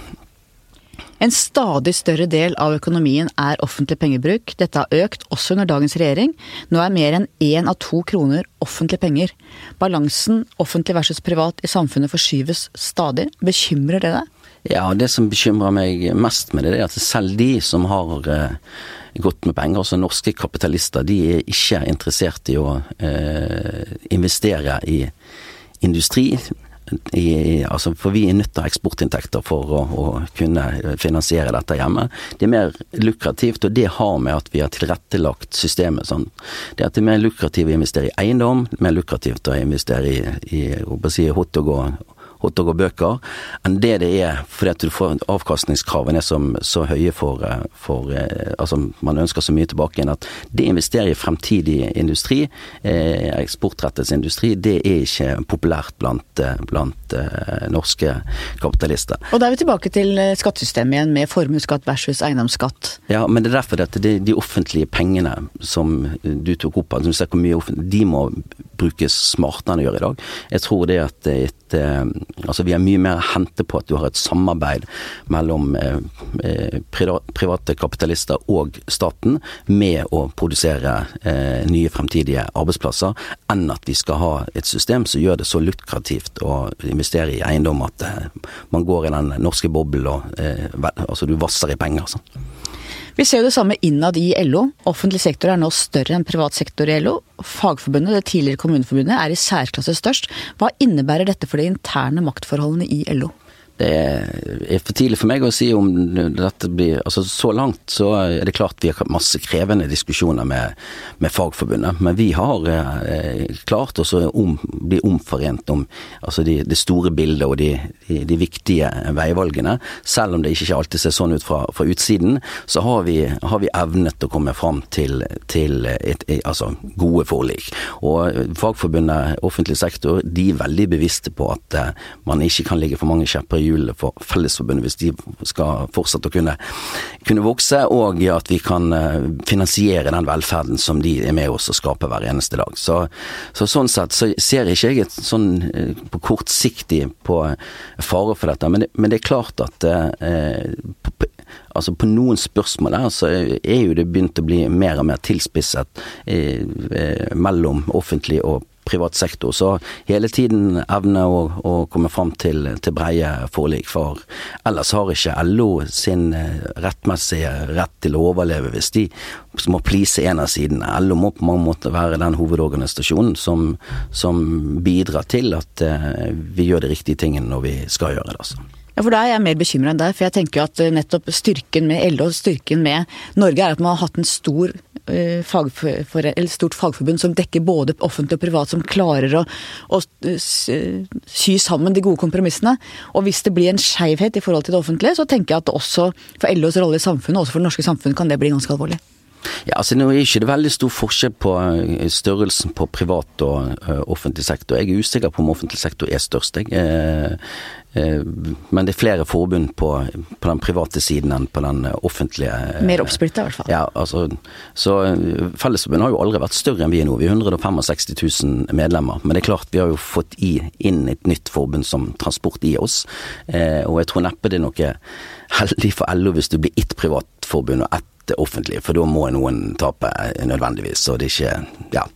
En stadig større del av økonomien er offentlig pengebruk. Dette har økt også under dagens regjering. Nå er mer enn én av to kroner offentlige penger. Balansen offentlig versus privat i samfunnet forskyves stadig. Bekymrer det deg? Ja, det som bekymrer meg mest med det, er at selv de som har eh, godt med penger. Altså norske kapitalister de er ikke interessert i å eh, investere i industri. I, altså for vi er nødt til å ha eksportinntekter for å, å, kunne finansiere dette hjemme. Det er mer lukrativt, og det har med at vi har tilrettelagt systemet sånn. Det at det er mer lukrativt å investere i eiendom, mer lukrativt å investere i, i si, hotdog og, hotdog og bøker, enn det det er fordi du får avkastningskravene er som, så høye for, eh, for, eh, Altså, man ønsker så mye tilbake igjen at det å investere i fremtidig industri, eh, eksportrettet industri, det er ikke populært blant, blant norske kapitalister. Og da er vi tilbake til skattesystemet igjen, med formuesskatt versus eiendomsskatt. Ja, men det er derfor at det, de offentlige pengene som du tok opp, altså, du ser hvor mye de må brukes smartere enn de gjør i dag. Jeg tror det at et, Altså vi har mye mer å hente på at du har et samarbeid mellom eh, eh private kapitalister og staten med å produsere eh, nye fremtidige arbeidsplasser, enn at vi skal ha et system som gjør det så lukrativt å investere i eiendom at man går i den norske boblen og altså du vasser i penger. Sånn. Vi ser jo det samme innad i LO. Offentlig sektor er nå større enn privat sektor i LO. Fagforbundet, det tidligere Kommuneforbundet, er i særklasse størst. Hva innebærer dette for de interne maktforholdene i LO? Det er for tidlig for meg å si om dette blir Altså så langt så er det klart vi har hatt masse krevende diskusjoner med, med Fagforbundet, men vi har eh, klart oss å bli omforent om altså de, det store bildet og de, de, de, viktige veivalgene. Selv om det ikke alltid ser sånn ut fra, fra utsiden, så har vi, har vi, evnet å komme fram til, til et, et, altså gode forlik. Og Fagforbundet, offentlig sektor, de er veldig bevisste på at eh, man ikke kan ligge for mange kjepper hjulene for Fellesforbundet hvis de skal fortsette å kunne, kunne vokse, og at vi kan eh, finansiere den velferden som de er med oss og skaper hver eneste dag. Så, så sånn sett så ser ikke jeg et sånn eh, på kortsiktig på fare for dette, men det, men det er klart at eh, på, altså på noen spørsmål der så er jo det begynt å bli mer og mer tilspisset eh, eh mellom offentlig og privat sektor. Så hele tiden evne å, å komme fram til, til breie forlik. For ellers har ikke LO sin eh, rettmessige rett til å overleve hvis de må please en av sidene. LO må på mange måter være den hovedorganisasjonen som, som bidrar til at uh, vi gjør de riktige tingene når vi skal gjøre det. altså. Ja, for Da er jeg mer bekymra enn deg. For jeg tenker jo at eh, nettopp styrken med LO, styrken med Norge, er at man har hatt en stor eh, stort fagforbund som dekker både offentlig og privat, som klarer å, å sy sammen de gode kompromissene. Og hvis det blir en skeivhet i forhold til det offentlige, så tenker jeg at også for LOs rolle i samfunnet, også for det norske samfunnet, kan det bli ganske alvorlig. Ja, altså Nå er ikke det veldig stor forskjell på eh, størrelsen på privat og offentlig sektor. Jeg er usikker på om offentlig sektor er størst. Jeg. Uh, men det er flere forbund på, på, den private siden enn på den offentlige. Mer oppsplitta i hvert fall. Ja, altså, så Fellesforbundet har jo aldri vært større enn vi er nå. Vi er 165 000 medlemmer. Men det er klart vi har jo fått i, inn et nytt forbund som Transport i oss. og jeg tror neppe det er noe heldig for LO hvis du blir ett privatforbund og ett offentlig, for da må noen tape nødvendigvis, og det er ikke Ja.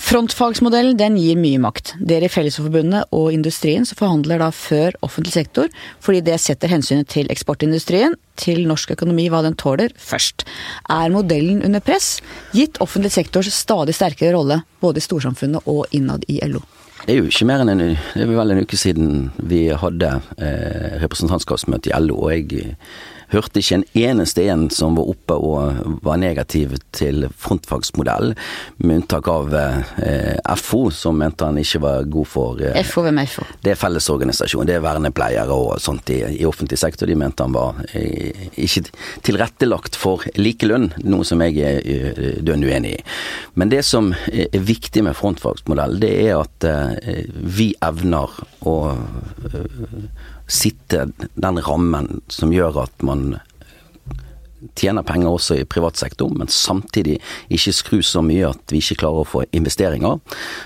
Frontfagsmodellen den gir mye makt. Dere i Fellesforbundet og industrien som forhandler da før offentlig sektor, fordi det setter hensynet til eksportindustrien, til norsk økonomi, hva den tåler, først. Er modellen under press, gitt offentlig sektors stadig sterkere rolle både i storsamfunnet og innad i LO? Det er jo ikke mer enn en, det er vel en uke siden vi hadde eh, representantskapsmøte i LO, og jeg hørte ikke en eneste en som var oppe og var negativ til frontfagsmodell, med unntak av eh, FO, som mente han ikke var god for eh, FO, hvem er FO? Det er fellesorganisasjon, det er vernepleiere og sånt i, i offentlig sektor. De mente han var eh, ikke tilrettelagt for likelønn, noe som jeg er eh, dønn uenig i. Men det som er viktig med frontfagsmodell, det er at eh, vi evner å eh, sitte den rammen som gjør at man tjener penger også i privat sektor, men samtidig ikke skru så mye at vi ikke klarer å få investeringer.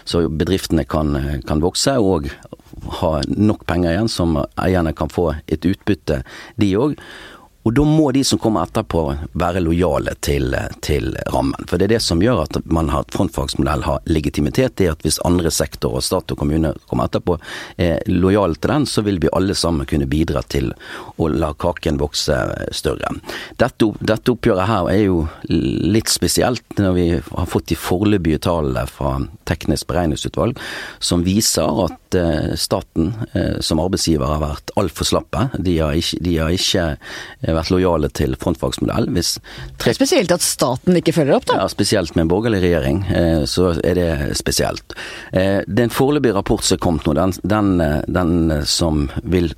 Så bedriftene kan, kan vokse og ha nok penger igjen som eierne kan få et utbytte, de òg. Og da må de som kommer etterpå være lojale til, til, rammen. For det er det som gjør at man har frontfagsmodell har legitimitet. Er at hvis andre sektorer, stat og kommune, kommer etterpå er lojale til den, så vil vi alle sammen kunne bidra til å la kaken vokse større. Dette, dette oppgjøret her er jo litt spesielt, når vi har fått de foreløpige tallene fra Teknisk beregningsutvalg, som viser at eh, staten eh, som arbeidsgiver har vært altfor slappe. De har ikke, de har ikke eh, vært lojale til frontfagsmodell. Hvis tre... Spesielt at staten ikke følger opp, da? Ja, spesielt med en borgerlig regjering, eh, så er det spesielt. Eh, det er en foreløpig rapport som er kommet nå, den, den, eh, den, som vil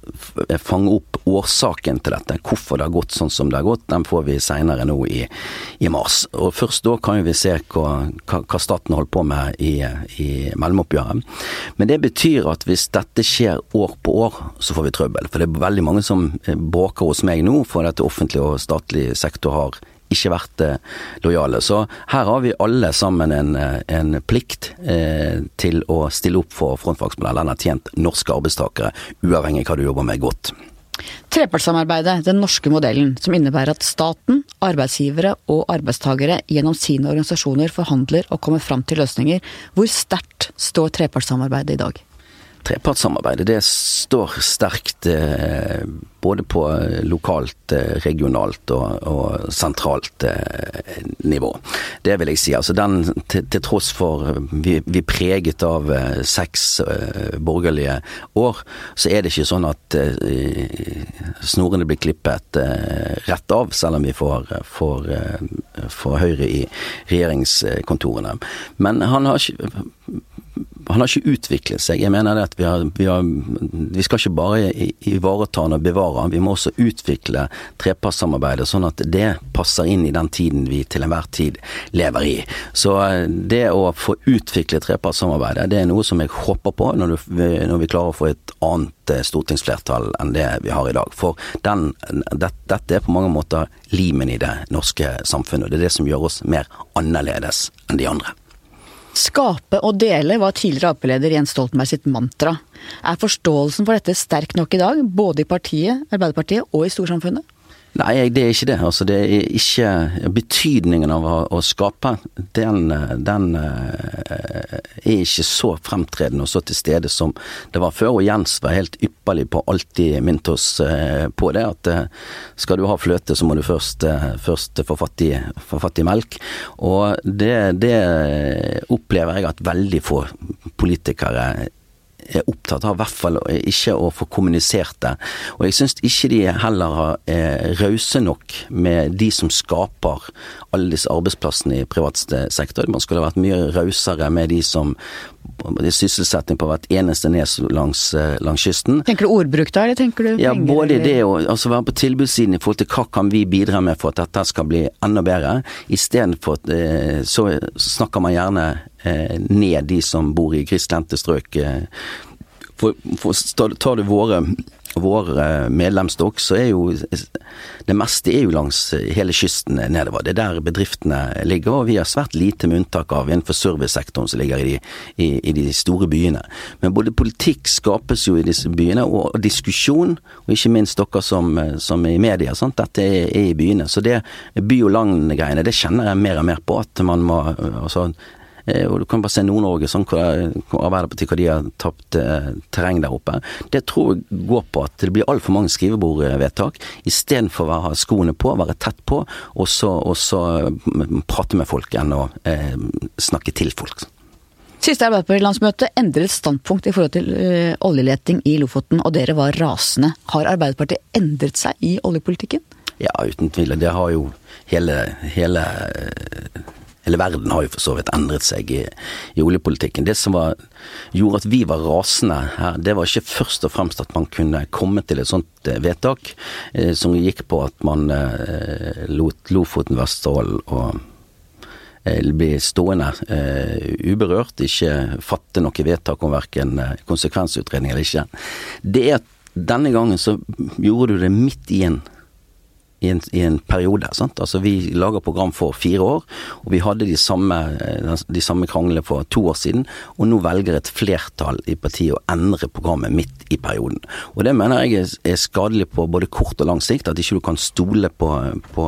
fange opp årsaken til dette, hvorfor det har gått sånn som det har gått, den får vi seinere nå i, i, mars. Og Først da kan vi se hva, hva staten holder på med i, i mellomoppgjøret. Men det betyr at hvis dette skjer år på år, så får vi trøbbel. For det er veldig mange som bråker hos meg nå for at offentlig og statlig sektor har ikke vært eh, lojale. Så her har vi alle sammen en, eh, en plikt eh, til å stille opp for frontfagsmodellen. Den har tjent norske arbeidstakere, uavhengig av hva du jobber med, godt. Trepartssamarbeidet, den norske modellen, som innebærer at staten, arbeidsgivere og arbeidstagere gjennom sine organisasjoner forhandler og kommer fram til løsninger. Hvor sterkt står trepartssamarbeidet i dag? Trepartssamarbeidet det står sterkt eh, både på lokalt, eh, regionalt og, og sentralt eh, nivå. Det vil jeg si. Altså den, til, til tross for vi, vi preget av seks borgerlige år, så er det ikke sånn at snorene blir klippet rett av, selv om vi får, får, får Høyre i regjeringskontorene. Men han har ikke han har ikke utviklet seg. Jeg mener at vi, har, vi, har, vi skal ikke bare ivareta og bevare, han, vi må også utvikle trepartssamarbeidet sånn at det passer inn i den tiden vi til enhver tid lever i. Så eh, det å få utvikle trepartssamarbeidet, det er noe som jeg håper på når, du, når vi klarer å få et annet eh, stortingsflertall enn det vi har i dag. For den, det, dette er på mange måter limen i det norske samfunnet, og det er det som gjør oss mer annerledes enn de andre. Skape og dele var tidligere Ap-leder Jens Stoltenberg sitt mantra. Er forståelsen for dette sterk nok i dag, både i partiet, Arbeiderpartiet og i storsamfunnet? Nei, det er ikke det. Altså, det er ikke Betydningen av å, å skape, den, den, eh, er ikke så fremtredende og så til stede som det var før. Og Jens var helt ypperlig på alltid minnet oss eh, på det, at eh, skal du ha fløte, så må du først, først få, fatt i, få fatt i melk. Og det, det opplever jeg at veldig få politikere er opptatt av, i hvert fall ikke å få kommunisert det. Og jeg syns ikke de heller er rause nok med de som skaper alle disse arbeidsplassene i privat sektor. Man skulle vært mye rausere med de som det er sysselsetting på hvert eneste nes langs, langs, kysten. Tenker du ordbruk da, eller tenker du penger? Ja, både det og altså være på tilbudssiden i forhold til hva kan vi bidra med for at dette skal bli enda bedre. Istedenfor eh, så snakker man gjerne eh, ned de som bor i grisgrendte strøk. Eh, for, for tar du våre vår eh, medlemsstokk, så er jo det meste er jo langs hele kysten nedover. Det er der bedriftene ligger, og vi har svært lite med unntak av innenfor servicesektoren som ligger i de, i, i de, store byene. Men både politikk skapes jo i disse byene, og diskusjon, og ikke minst dere som, som er i media. Sant? Dette er, er, i byene. Så det by og land-greiene, det kjenner jeg mer og mer på. At man må altså Eh, og du kan bare se Nord-Norge, sånn hvor Arbeiderpartiet hvor de har tapt eh, terreng der oppe. Det tror jeg går på at det blir altfor mange skrivebordvedtak, istedenfor å ha skoene på, være tett på, og så, og så mm, prate med folk enn å eh, snakke til folk. Siste Arbeiderparti-landsmøte endret standpunkt i forhold til ø, oljeleting i Lofoten, og dere var rasende. Har Arbeiderpartiet endret seg i oljepolitikken? Ja, uten tvil. Det har jo hele, hele Hele verden har jo for så vidt endret seg i, i oljepolitikken. Det som var, gjorde at vi var rasende her, det var ikke først og fremst at man kunne komme til et sånt eh, vedtak eh, som gikk på at man eh, lot Lofoten, Vesterålen og eh, bli stående uh, uberørt, ikke fatte noe vedtak om verken konsekvensutredning eller ikke. Det er at denne gangen så gjorde du det midt i en i en, i en, periode. Sant? Altså Vi lager program for fire år, og vi hadde de samme, eh, de samme kranglene for to år siden. Og nå velger et flertall i partiet å endre programmet midt i perioden. Og Det mener jeg er skadelig på både kort og lang sikt, at ikke du kan stole på, på,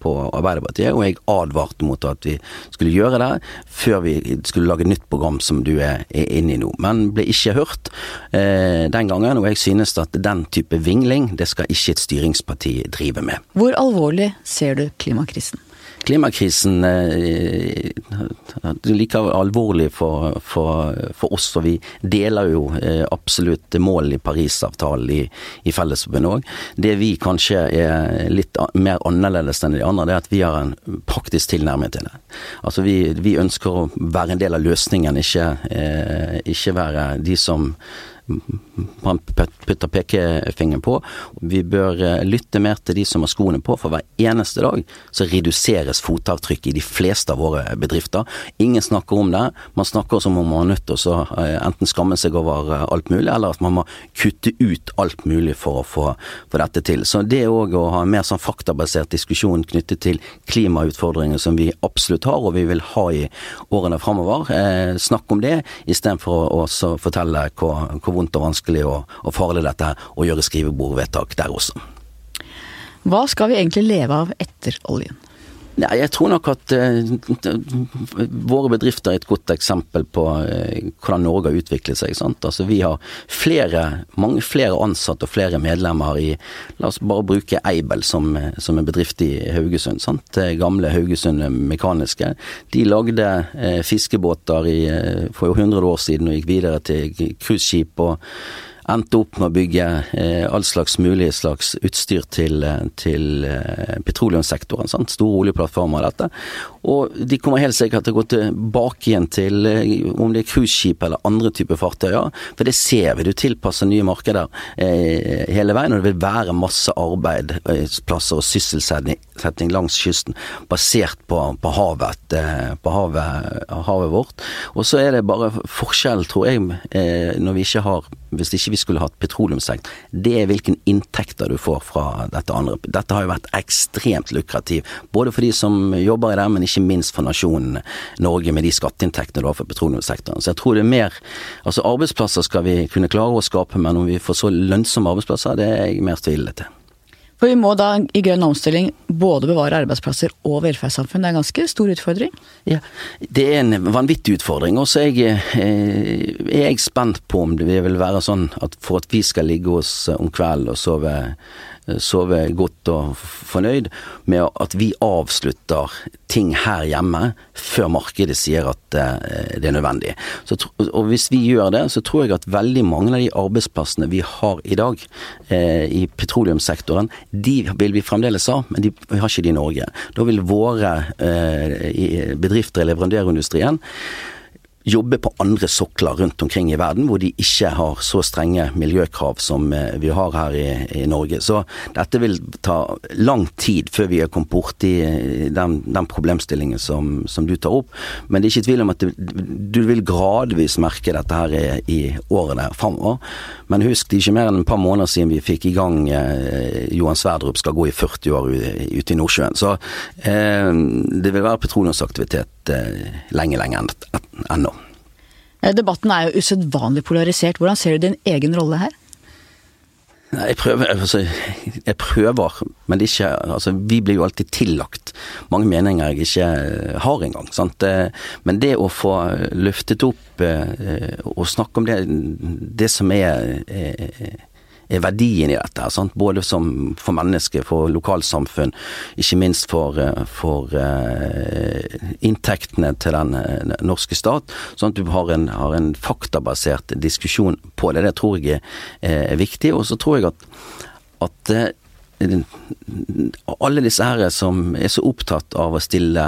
på Arbeiderpartiet. Og jeg advarte mot at vi skulle gjøre det før vi skulle lage nytt program som du er, er inne i nå. Men ble ikke hørt eh, den gangen, og jeg synes at den type vingling, det skal ikke et styringsparti drive med. Hvor alvorlig ser du klimakrisen? Klimakrisen eh, er like alvorlig for, for, for, oss, og vi deler jo eh, absolutt mål i Parisavtalen i, i Fellesforbundet òg. Det vi kanskje er litt mer annerledes enn de andre, det er at vi har en praktisk tilnærming til det. Altså vi, vi ønsker å være en del av løsningen, ikke, eh, ikke være de som man putter pekefingeren på. Vi bør eh, lytte mer til de som har skoene på, for hver eneste dag så reduseres fotavtrykket i de fleste av våre bedrifter. Ingen snakker om det. Man snakker som om man er nødt til å eh, enten skamme seg over eh, alt mulig, eller at man må kutte ut alt mulig for å få, dette til. Så det òg å ha en mer sånn faktabasert diskusjon knyttet til klimautfordringer som vi absolutt har, og vi vil ha i årene framover, snakk om det istedenfor å også fortelle hvor, hvor vondt og vanskelig og, og farlig dette er å gjøre skrivebordvedtak der også. Hva skal vi egentlig leve av etter oljen? Nei, jeg tror nok at uh, våre bedrifter er et godt eksempel på uh, hvordan Norge har utviklet seg. Sant? Altså, vi har flere, mange flere ansatte og flere medlemmer i La oss bare bruke Eibel som, som en bedrift i Haugesund. Sant? Gamle Haugesund Mekaniske. De lagde uh, fiskebåter i, for 100 år siden og gikk videre til cruiseskip og endte opp med å bygge eh, all slags mulig slags utstyr til, eh, til eh, petroleumssektoren. Sant? Store oljeplattformer og dette. Og de kommer helt sikkert til å gå tilbake igjen til eh, om det er cruiseskip eller andre typer fartøyer. For det ser vi, du tilpasser nye markeder eh, hele veien. Og det vil være masse arbeidsplasser og sysselsetting langs kysten basert på, på, havet, eh, på havet, havet, vårt. Og så er det bare forskjell, tror jeg, eh, når vi ikke har hvis ikke vi skulle hatt petroleumssektor, det er hvilken inntekter du får fra dette andre. Dette har jo vært ekstremt lukrativ, både for de som jobber i det, men ikke minst for nasjonen Norge med de skatteinntektene du har for petroleumssektoren. Så jeg tror det er mer Altså arbeidsplasser skal vi kunne klare å skape, men om vi får så lønnsomme arbeidsplasser, det er jeg mer tvilende til. For vi må da i grønn omstilling både bevare arbeidsplasser og velferdssamfunn. Det er en ganske stor utfordring? Ja, det er en vanvittig utfordring. Og så er, eh, er jeg spent på om det vil være sånn at for at vi skal ligge oss om kvelden og sove sove godt og fornøyd med at vi avslutter ting her hjemme før markedet sier at eh, det er nødvendig. Så, og hvis vi gjør det, så tror jeg at veldig mange av de arbeidsplassene vi har i dag eh, i petroleumssektoren, de vil vi fremdeles ha, men de, vi har ikke de i Norge. Da vil våre eh, bedrifter i leverandørindustrien jobbe på andre sokler rundt omkring i verden, hvor de ikke har så strenge miljøkrav som eh, vi har her i, i Norge. Så dette vil ta lang tid før vi har kommet borti den, den problemstillingen som, som, du tar opp. Men det er ikke tvil om at du, du vil gradvis merke dette her i, i årene framover. Men husk, det er ikke mer enn et par måneder siden vi fikk i gang eh, Johan Sverdrup skal gå i 40 år ute i Nordsjøen. Så eh, det vil være petroleumsaktivitet eh, lenge, lenge ennå. Eh, debatten er jo usedvanlig polarisert. Hvordan ser du din egen rolle her? Jeg prøver, altså, jeg prøver, men det ikke altså, Vi blir jo alltid tillagt mange meninger jeg ikke har engang. Sant? Eh, men det å få løftet opp eh, og snakke om det, det som er verdien i dette. Sant? Både for mennesker, for lokalsamfunn, ikke minst for, eh, for uh, inntektene til den norske stat. Sånn at du har en, har en, faktabasert diskusjon på det. Det tror jeg er, viktig. Og så tror jeg at, at alle disse her som er så opptatt av å stille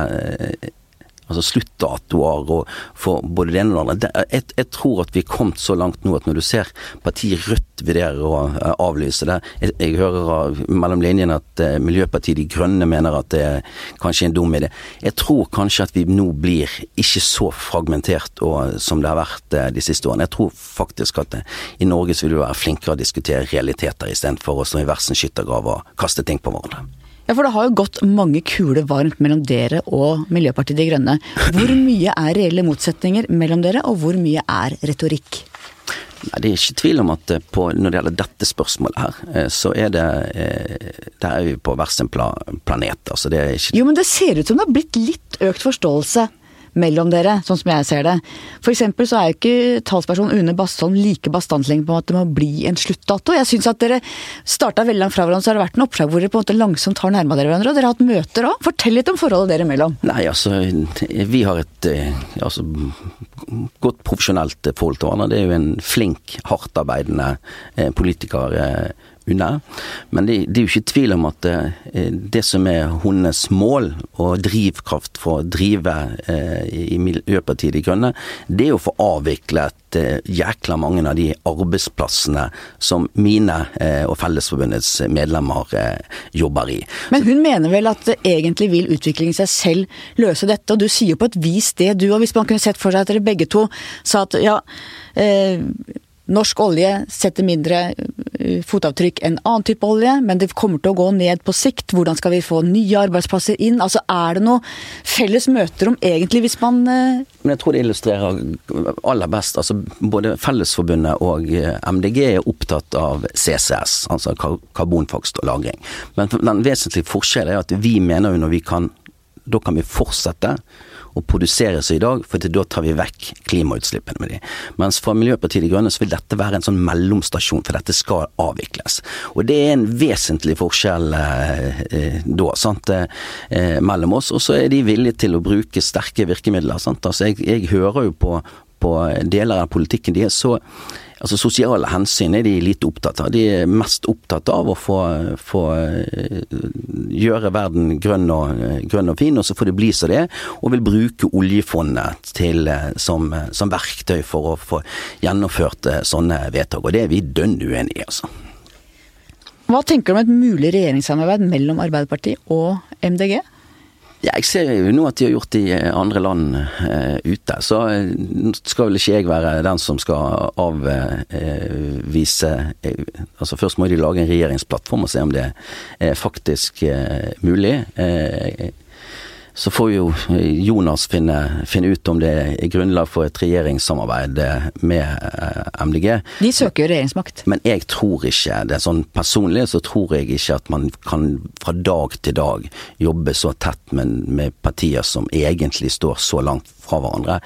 altså sluttdatoer og for både det ene og det andre. Jeg, jeg, tror at vi er kommet så langt nå at når du ser partiet Rødt vurderer å eh, avlyse det Jeg, jeg hører mellom linjene at uh, Miljøpartiet De Grønne mener at det er kanskje en dum idé. Jeg tror kanskje at vi nå blir ikke så fragmentert og, som det har vært uh, de siste årene. Jeg tror faktisk at uh, i Norge så vil vi være flinkere å diskutere realiteter istedenfor å stå i hver skyttergrav og kaste ting på hverandre. Ja, for det har jo gått mange kuler varmt mellom dere og Miljøpartiet De Grønne. Hvor mye er reelle motsetninger mellom dere, og hvor mye er retorikk? Nei, Det er ikke tvil om at på, når det gjelder dette spørsmålet her, eh, så er det eh, Der er vi på hver sin planet. Altså det er ikke Jo, men det ser ut som det har blitt litt økt forståelse mellom dere, sånn som jeg ser det. For eksempel så er jo ikke talsperson Une Bastholm like bastant lenger på at det må bli en sluttdato. Jeg syns at dere starta veldig langt fra hverandre, så har det vært en oppslag hvor dere på en måte langsomt har nærma dere hverandre, og dere har hatt møter òg. Fortell litt om forholdet dere imellom. Nei, altså vi har et eh, altså, godt profesjonelt forhold til hverandre. Det er jo en flink, hardtarbeidende eh, politiker eh, unna. Men det, det, er jo ikke tvil om at det, eh, det som er hundenes mål og drivkraft for å drive eh, i Miljøpartiet De Grønne, det er å få avviklet eh, jækla mange av de arbeidsplassene som mine eh, og Fellesforbundets medlemmer eh, jobber i. Men hun mener vel at egentlig vil utviklingen seg selv løse dette, og du sier jo på et vis det, du. Og hvis man kunne sett for seg at dere begge to sa at ja eh, Norsk olje setter mindre fotavtrykk enn annen type olje, men det kommer til å gå ned på sikt. Hvordan skal vi få nye arbeidsplasser inn? Altså Er det noe felles møter om egentlig, hvis man eh, Men Jeg tror det illustrerer aller best. altså Både Fellesforbundet og eh, MDG er opptatt av CCS, altså karbonfangst og -lagring. Men den vesentlige forskjellen er at vi mener jo når vi kan Da kan vi fortsette og produseres i dag, for da tar vi vekk klimautslippene med de. Mens for Miljøpartiet De Grønne så vil dette være en sånn mellomstasjon, for dette skal avvikles. Og det er en vesentlig forskjell eh, eh da, sant, eh, mellom oss. Og så er de villige til å bruke sterke virkemidler. Sant? Altså, jeg, jeg hører jo på, på deler av politikken de er så Altså Sosiale hensyn er de lite opptatt av. De er mest opptatt av å få, få eh, gjøre verden grønn og, grønn og, fin, og så får det bli som det er. Og vil bruke oljefondet til, eh, som, som, verktøy for å få gjennomført eh, sånne vedtak. Og det er vi dønn uenig i, altså. Hva tenker du om et mulig regjeringssamarbeid mellom Arbeiderpartiet og MDG? Ja, jeg ser jo nå at de har gjort det i eh, andre land eh, ute. Så uh, skal vel ikke jeg være den som skal avvise uh, Altså først må de lage en regjeringsplattform og se om det er faktisk mulig. Så får jo eh, Jonas finne, finne, ut om det er grunnlag for et regjeringssamarbeid eh, med eh, MDG. De søker jo regjeringsmakt. Men jeg tror ikke det. er Sånn personlig så tror jeg ikke at man kan fra dag til dag jobbe så tett med, med partier som egentlig står så langt fra hverandre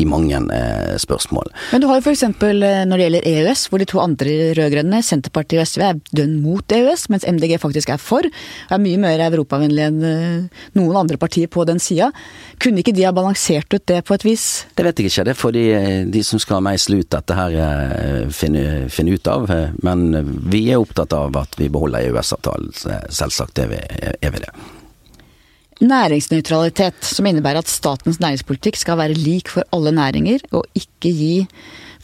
i mange eh, spørsmål. Men du har jo f.eks. når det gjelder EØS, hvor de to andre rød-grønne, Senterpartiet og SV, er dønn mot EØS, mens MDG faktisk er for. Og er mye mer europavennlig enn noen andre partier på den sida. Kunne ikke de ha balansert ut det på et vis? Det vet jeg ikke. Det får de, de som skal meisle ut dette her finne, finne ut av. Men vi er opptatt av at vi beholder EØS-avtalen. Selvsagt er vi, er vi det. Næringsnøytralitet, som innebærer at statens næringspolitikk skal være lik for alle næringer, og ikke gi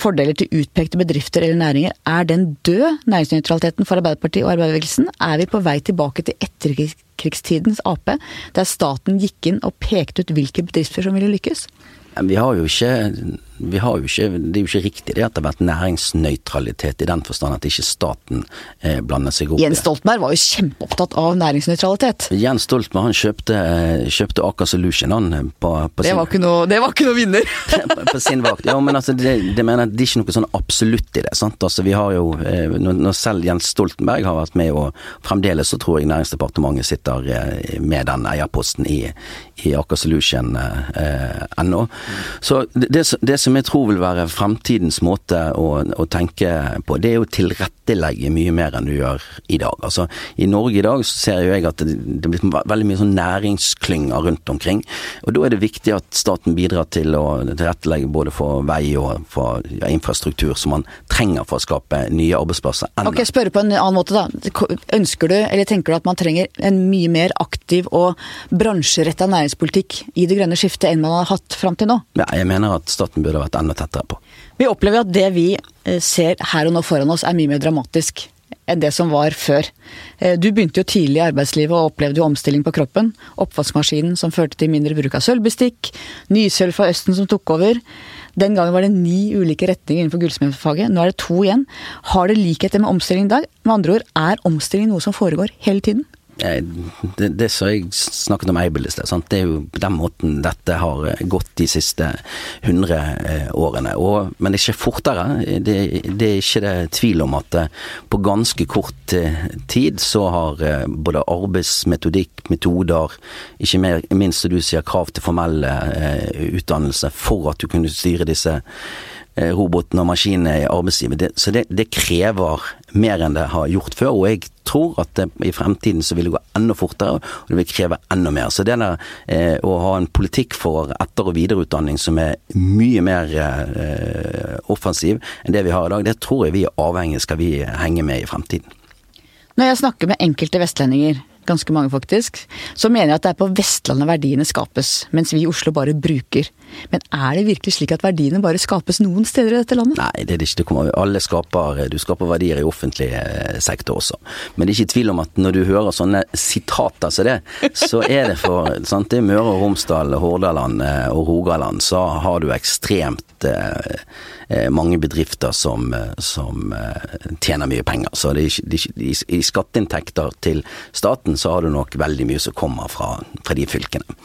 fordeler til utpekte bedrifter eller næringer. Er den død, næringsnøytraliteten for Arbeiderpartiet og arbeiderbevegelsen? Er vi på vei tilbake til etterkrigstidens Ap, der staten gikk inn og pekte ut hvilke bedrifter som ville lykkes? Vi har jo ikke vi har jo ikke, Det er jo ikke riktig det at det har vært næringsnøytralitet i den forstand at ikke staten eh, blander seg opp Jens Stoltenberg var jo kjempeopptatt av næringsnøytralitet. Jens Stoltenberg han kjøpte, eh, kjøpte Aker Solution han eh, på, på det, var sin, noe, det var ikke noe vinner! på sin vakt. Ja, men altså, det, det, mener, det er ikke noe sånn absolutt i det. sant? Altså, vi har jo, eh, Når selv Jens Stoltenberg har vært med, og fremdeles så tror jeg Næringsdepartementet sitter med den eierposten i, i Aker Solution eh, ennå. Så det, det som som jeg tror vil være fremtidens måte å, å, tenke på, det er jo tilrettelegge mye mer enn du gjør i dag. Altså, I Norge i dag så ser jo jeg at det, det blir veldig mye sånn næringsklynger rundt omkring. og Da er det viktig at staten bidrar til å tilrettelegge både for vei og for ja, infrastruktur som man trenger for å skape nye arbeidsplasser. Ok, spørre på en annen måte da. Ønsker du, eller tenker du at man trenger en mye mer aktiv og bransjeretta næringspolitikk i det grønne skiftet enn man har hatt fram til nå? Ja, jeg mener at staten burde vært enda tettere på. Vi opplever at det vi eh, ser her og nå foran oss er mye mer dramatisk enn det som var før. Eh, du begynte jo tidlig i arbeidslivet og opplevde jo omstilling på kroppen. Oppvaskmaskinen som førte til mindre bruk av sølvbestikk, nysølv fra Østen som tok over. Den gangen var det ni ulike retninger innenfor gullsmedfaget, nå er det to igjen. Har det likheter med omstilling i dag? Med andre ord, er omstilling noe som foregår hele tiden? Det, det som jeg snakket om Eibel i sted, det er jo på den måten dette har eh, gått de siste 100 eh, årene. Og, men det skjer fortere. Det, det, er ikke det tvil om at eh, på ganske kort tid så har både arbeidsmetodikk, metoder, ikke mer, minst du sier krav til formell utdannelse for at du kunne styre disse robotene og maskinene i arbeidslivet. så det, det krever mer enn det har gjort før. og jeg tror at det, i fremtiden så vil det gå enda fortere, og det vil kreve enda mer. Så det der eh, å ha en politikk for etter- og videreutdanning som er mye mer eh, offensiv enn det vi har i dag, det tror jeg vi er avhengig skal vi henge med i fremtiden. Når jeg snakker med enkelte vestlendinger ganske mange faktisk, så mener at det er på Vestlandet verdiene skapes, mens vi i Oslo bare bruker. Men er det virkelig slik at verdiene bare skapes noen steder i dette landet? Nei, det er det ikke. Det alle skaper, du skaper verdier i offentlig eh, sektor også. Men det er ikke tvil om at når du hører sånne sitater som det, så er det for sant, det er Møre og Romsdal, Hordaland eh, og Rogaland, så har du ekstremt eh mange bedrifter som, som tjener mye penger. Så det det i skatteinntekter til staten så har du nok veldig mye som kommer fra, fra de fylkene.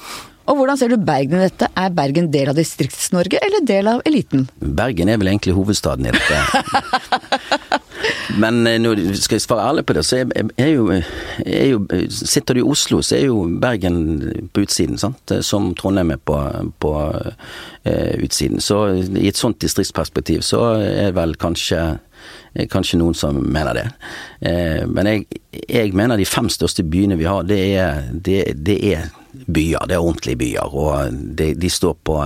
Og hvordan ser du Bergen i dette? Er Bergen del av Distrikts-Norge, eller del av eliten? Bergen er vel egentlig hovedstaden i dette. Men nå skal jeg svare ærlig på det, så er, er, jo, er jo, Sitter du i Oslo, så er jo Bergen på utsiden, sant. Som Trondheim er på, på eh, utsiden. Så i et sånt distriktsperspektiv så er vel kanskje kanskje noen som mener det. Eh, men jeg, jeg, mener de fem største byene vi har, det er, det, det er byer. Det er ordentlige byer. Og de, de står på,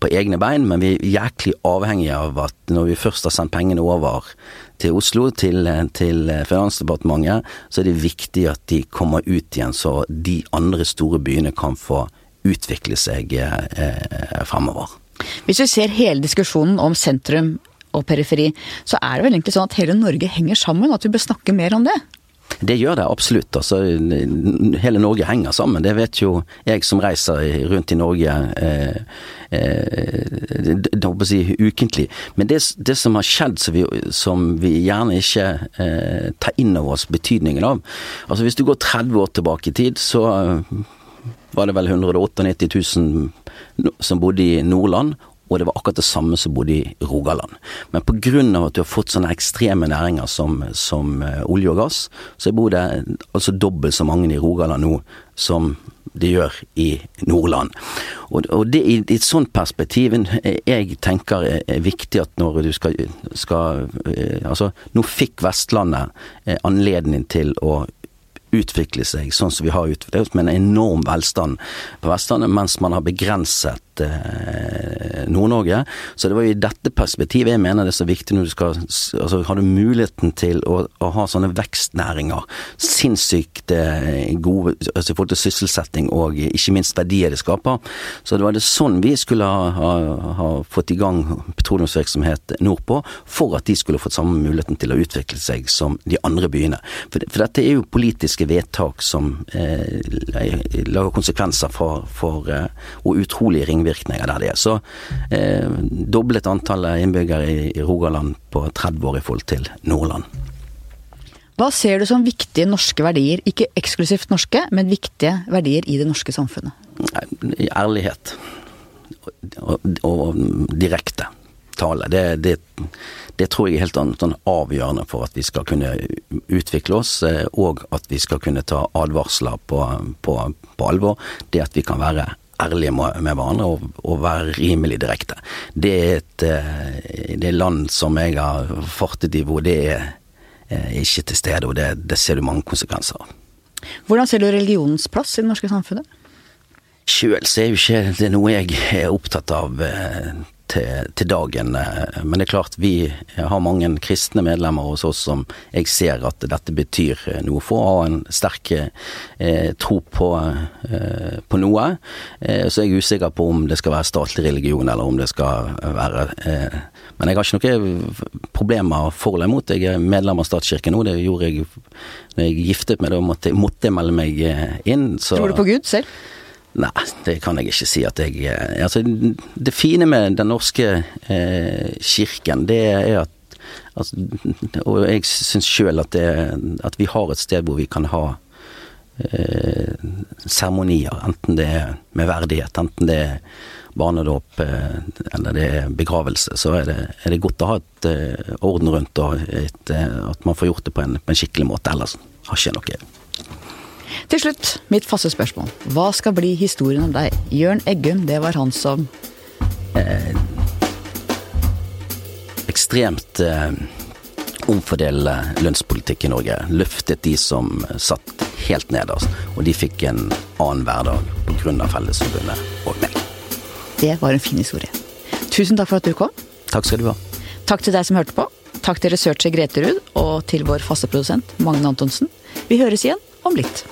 på, egne bein, men vi er jæklig avhengige av at når vi først har sendt pengene over til Oslo, til, til Finansdepartementet, så er det viktig at de kommer ut igjen, så de andre store byene kan få utvikle seg eh, fremover. Hvis vi ser hele diskusjonen om sentrum og periferi, så er det vel egentlig sånn at hele Norge henger sammen, og at vi bør snakke mer om det? Det gjør det absolutt. Altså, hele Norge henger sammen. Det vet jo jeg som reiser rundt i Norge eh, eh, si, ukentlig. Men det, det, som har skjedd som vi, som vi gjerne ikke eh, tar inn over oss betydningen av Altså Hvis du går 30 år tilbake i tid, så var det vel 198 000 som bodde i Nordland, og det var akkurat det samme som bodde i Rogaland. Men pga. at du har fått sånne ekstreme næringer som, som olje og gass, så bor det altså dobbelt så mange i Rogaland nå som det gjør i Nordland. Og, og det i, i et sånt perspektiv jeg tenker er viktig at når du skal, skal Altså, nå fikk Vestlandet anledning til å utvikle seg sånn som vi har utviklet oss, med en enorm velstand på Vestlandet, mens man har begrenset eh, Nord-Norge. Så det var jo i dette perspektivet jeg mener det er så viktig når du skal altså Har du muligheten til å, å ha sånne vekstnæringer, sinnssykt eh, gode altså i forhold til sysselsetting og ikke minst verdier det skaper, så det var det sånn vi skulle ha, ha, ha fått i gang petroleumsvirksomhet nordpå, for at de skulle fått samme muligheten til å utvikle seg som de andre byene. For, for dette er jo politiske vedtak som eh, lager konsekvenser for, for eh, og utrolige ringvirkninger ringvirkninger der det er. Så eh, doblet antallet innbyggere i, i Rogaland på 30 år i forhold til Nordland. Hva ser du som viktige norske verdier, ikke eksklusivt norske, men viktige verdier i det norske samfunnet? Ærlighet. Og, og, og direkte tale. Det, det, det, tror jeg er helt sånn avgjørende for at vi skal kunne utvikle oss, eh, og at vi skal kunne ta advarsler på, på, på alvor. Det at vi kan være ærlige med hverandre og, og, være rimelig direkte. Det er et eh, det er land som jeg har fartet i hvor det er eh, ikke til stede, og det, det ser du mange konsekvenser av. Hvordan ser du religionens plass i det norske samfunnet? Sjøl er jo ikke det noe jeg er opptatt av eh, til, til, dagen. Eh, men det er klart, vi har mange kristne medlemmer hos oss som jeg ser at dette betyr noe for. Å ha en sterk eh, tro på, eh, på noe. Eh, så jeg er usikker på om det skal være statlig religion, eller om det skal være eh, Men jeg har ikke noen problemer for eller imot. Jeg er medlem av statskirken nå. Det gjorde jeg når jeg giftet meg, da måtte, måtte jeg melde meg eh, inn. Så. Tror du på Gud selv? Nei, det kan jeg ikke si at jeg eh, Altså, det fine med den norske eh, kirken, det er at altså, Og jeg syns sjøl at, at vi har et sted hvor vi kan ha eh, seremonier, eh, enten det er med verdighet, enten det er barnedåp eh, eller det er begravelse, så er det, er det godt å ha et orden rundt og et, at man får gjort det på en, på en skikkelig måte. Ellers har ikke noe til slutt, mitt faste spørsmål. Hva skal bli historien om deg? Jørn Eggum, det var han som eh, Ekstremt eh, omfordelende lønnspolitikk i Norge. Løftet de som satt helt nederst, og de fikk en annen hverdag pga. Fellesforbundet og meg. Det var en fin historie. Tusen takk for at du kom. Takk skal du ha. Takk til deg som hørte på. Takk til researcher Grete Ruud, og til vår faste produsent Magne Antonsen. Vi høres igjen om litt.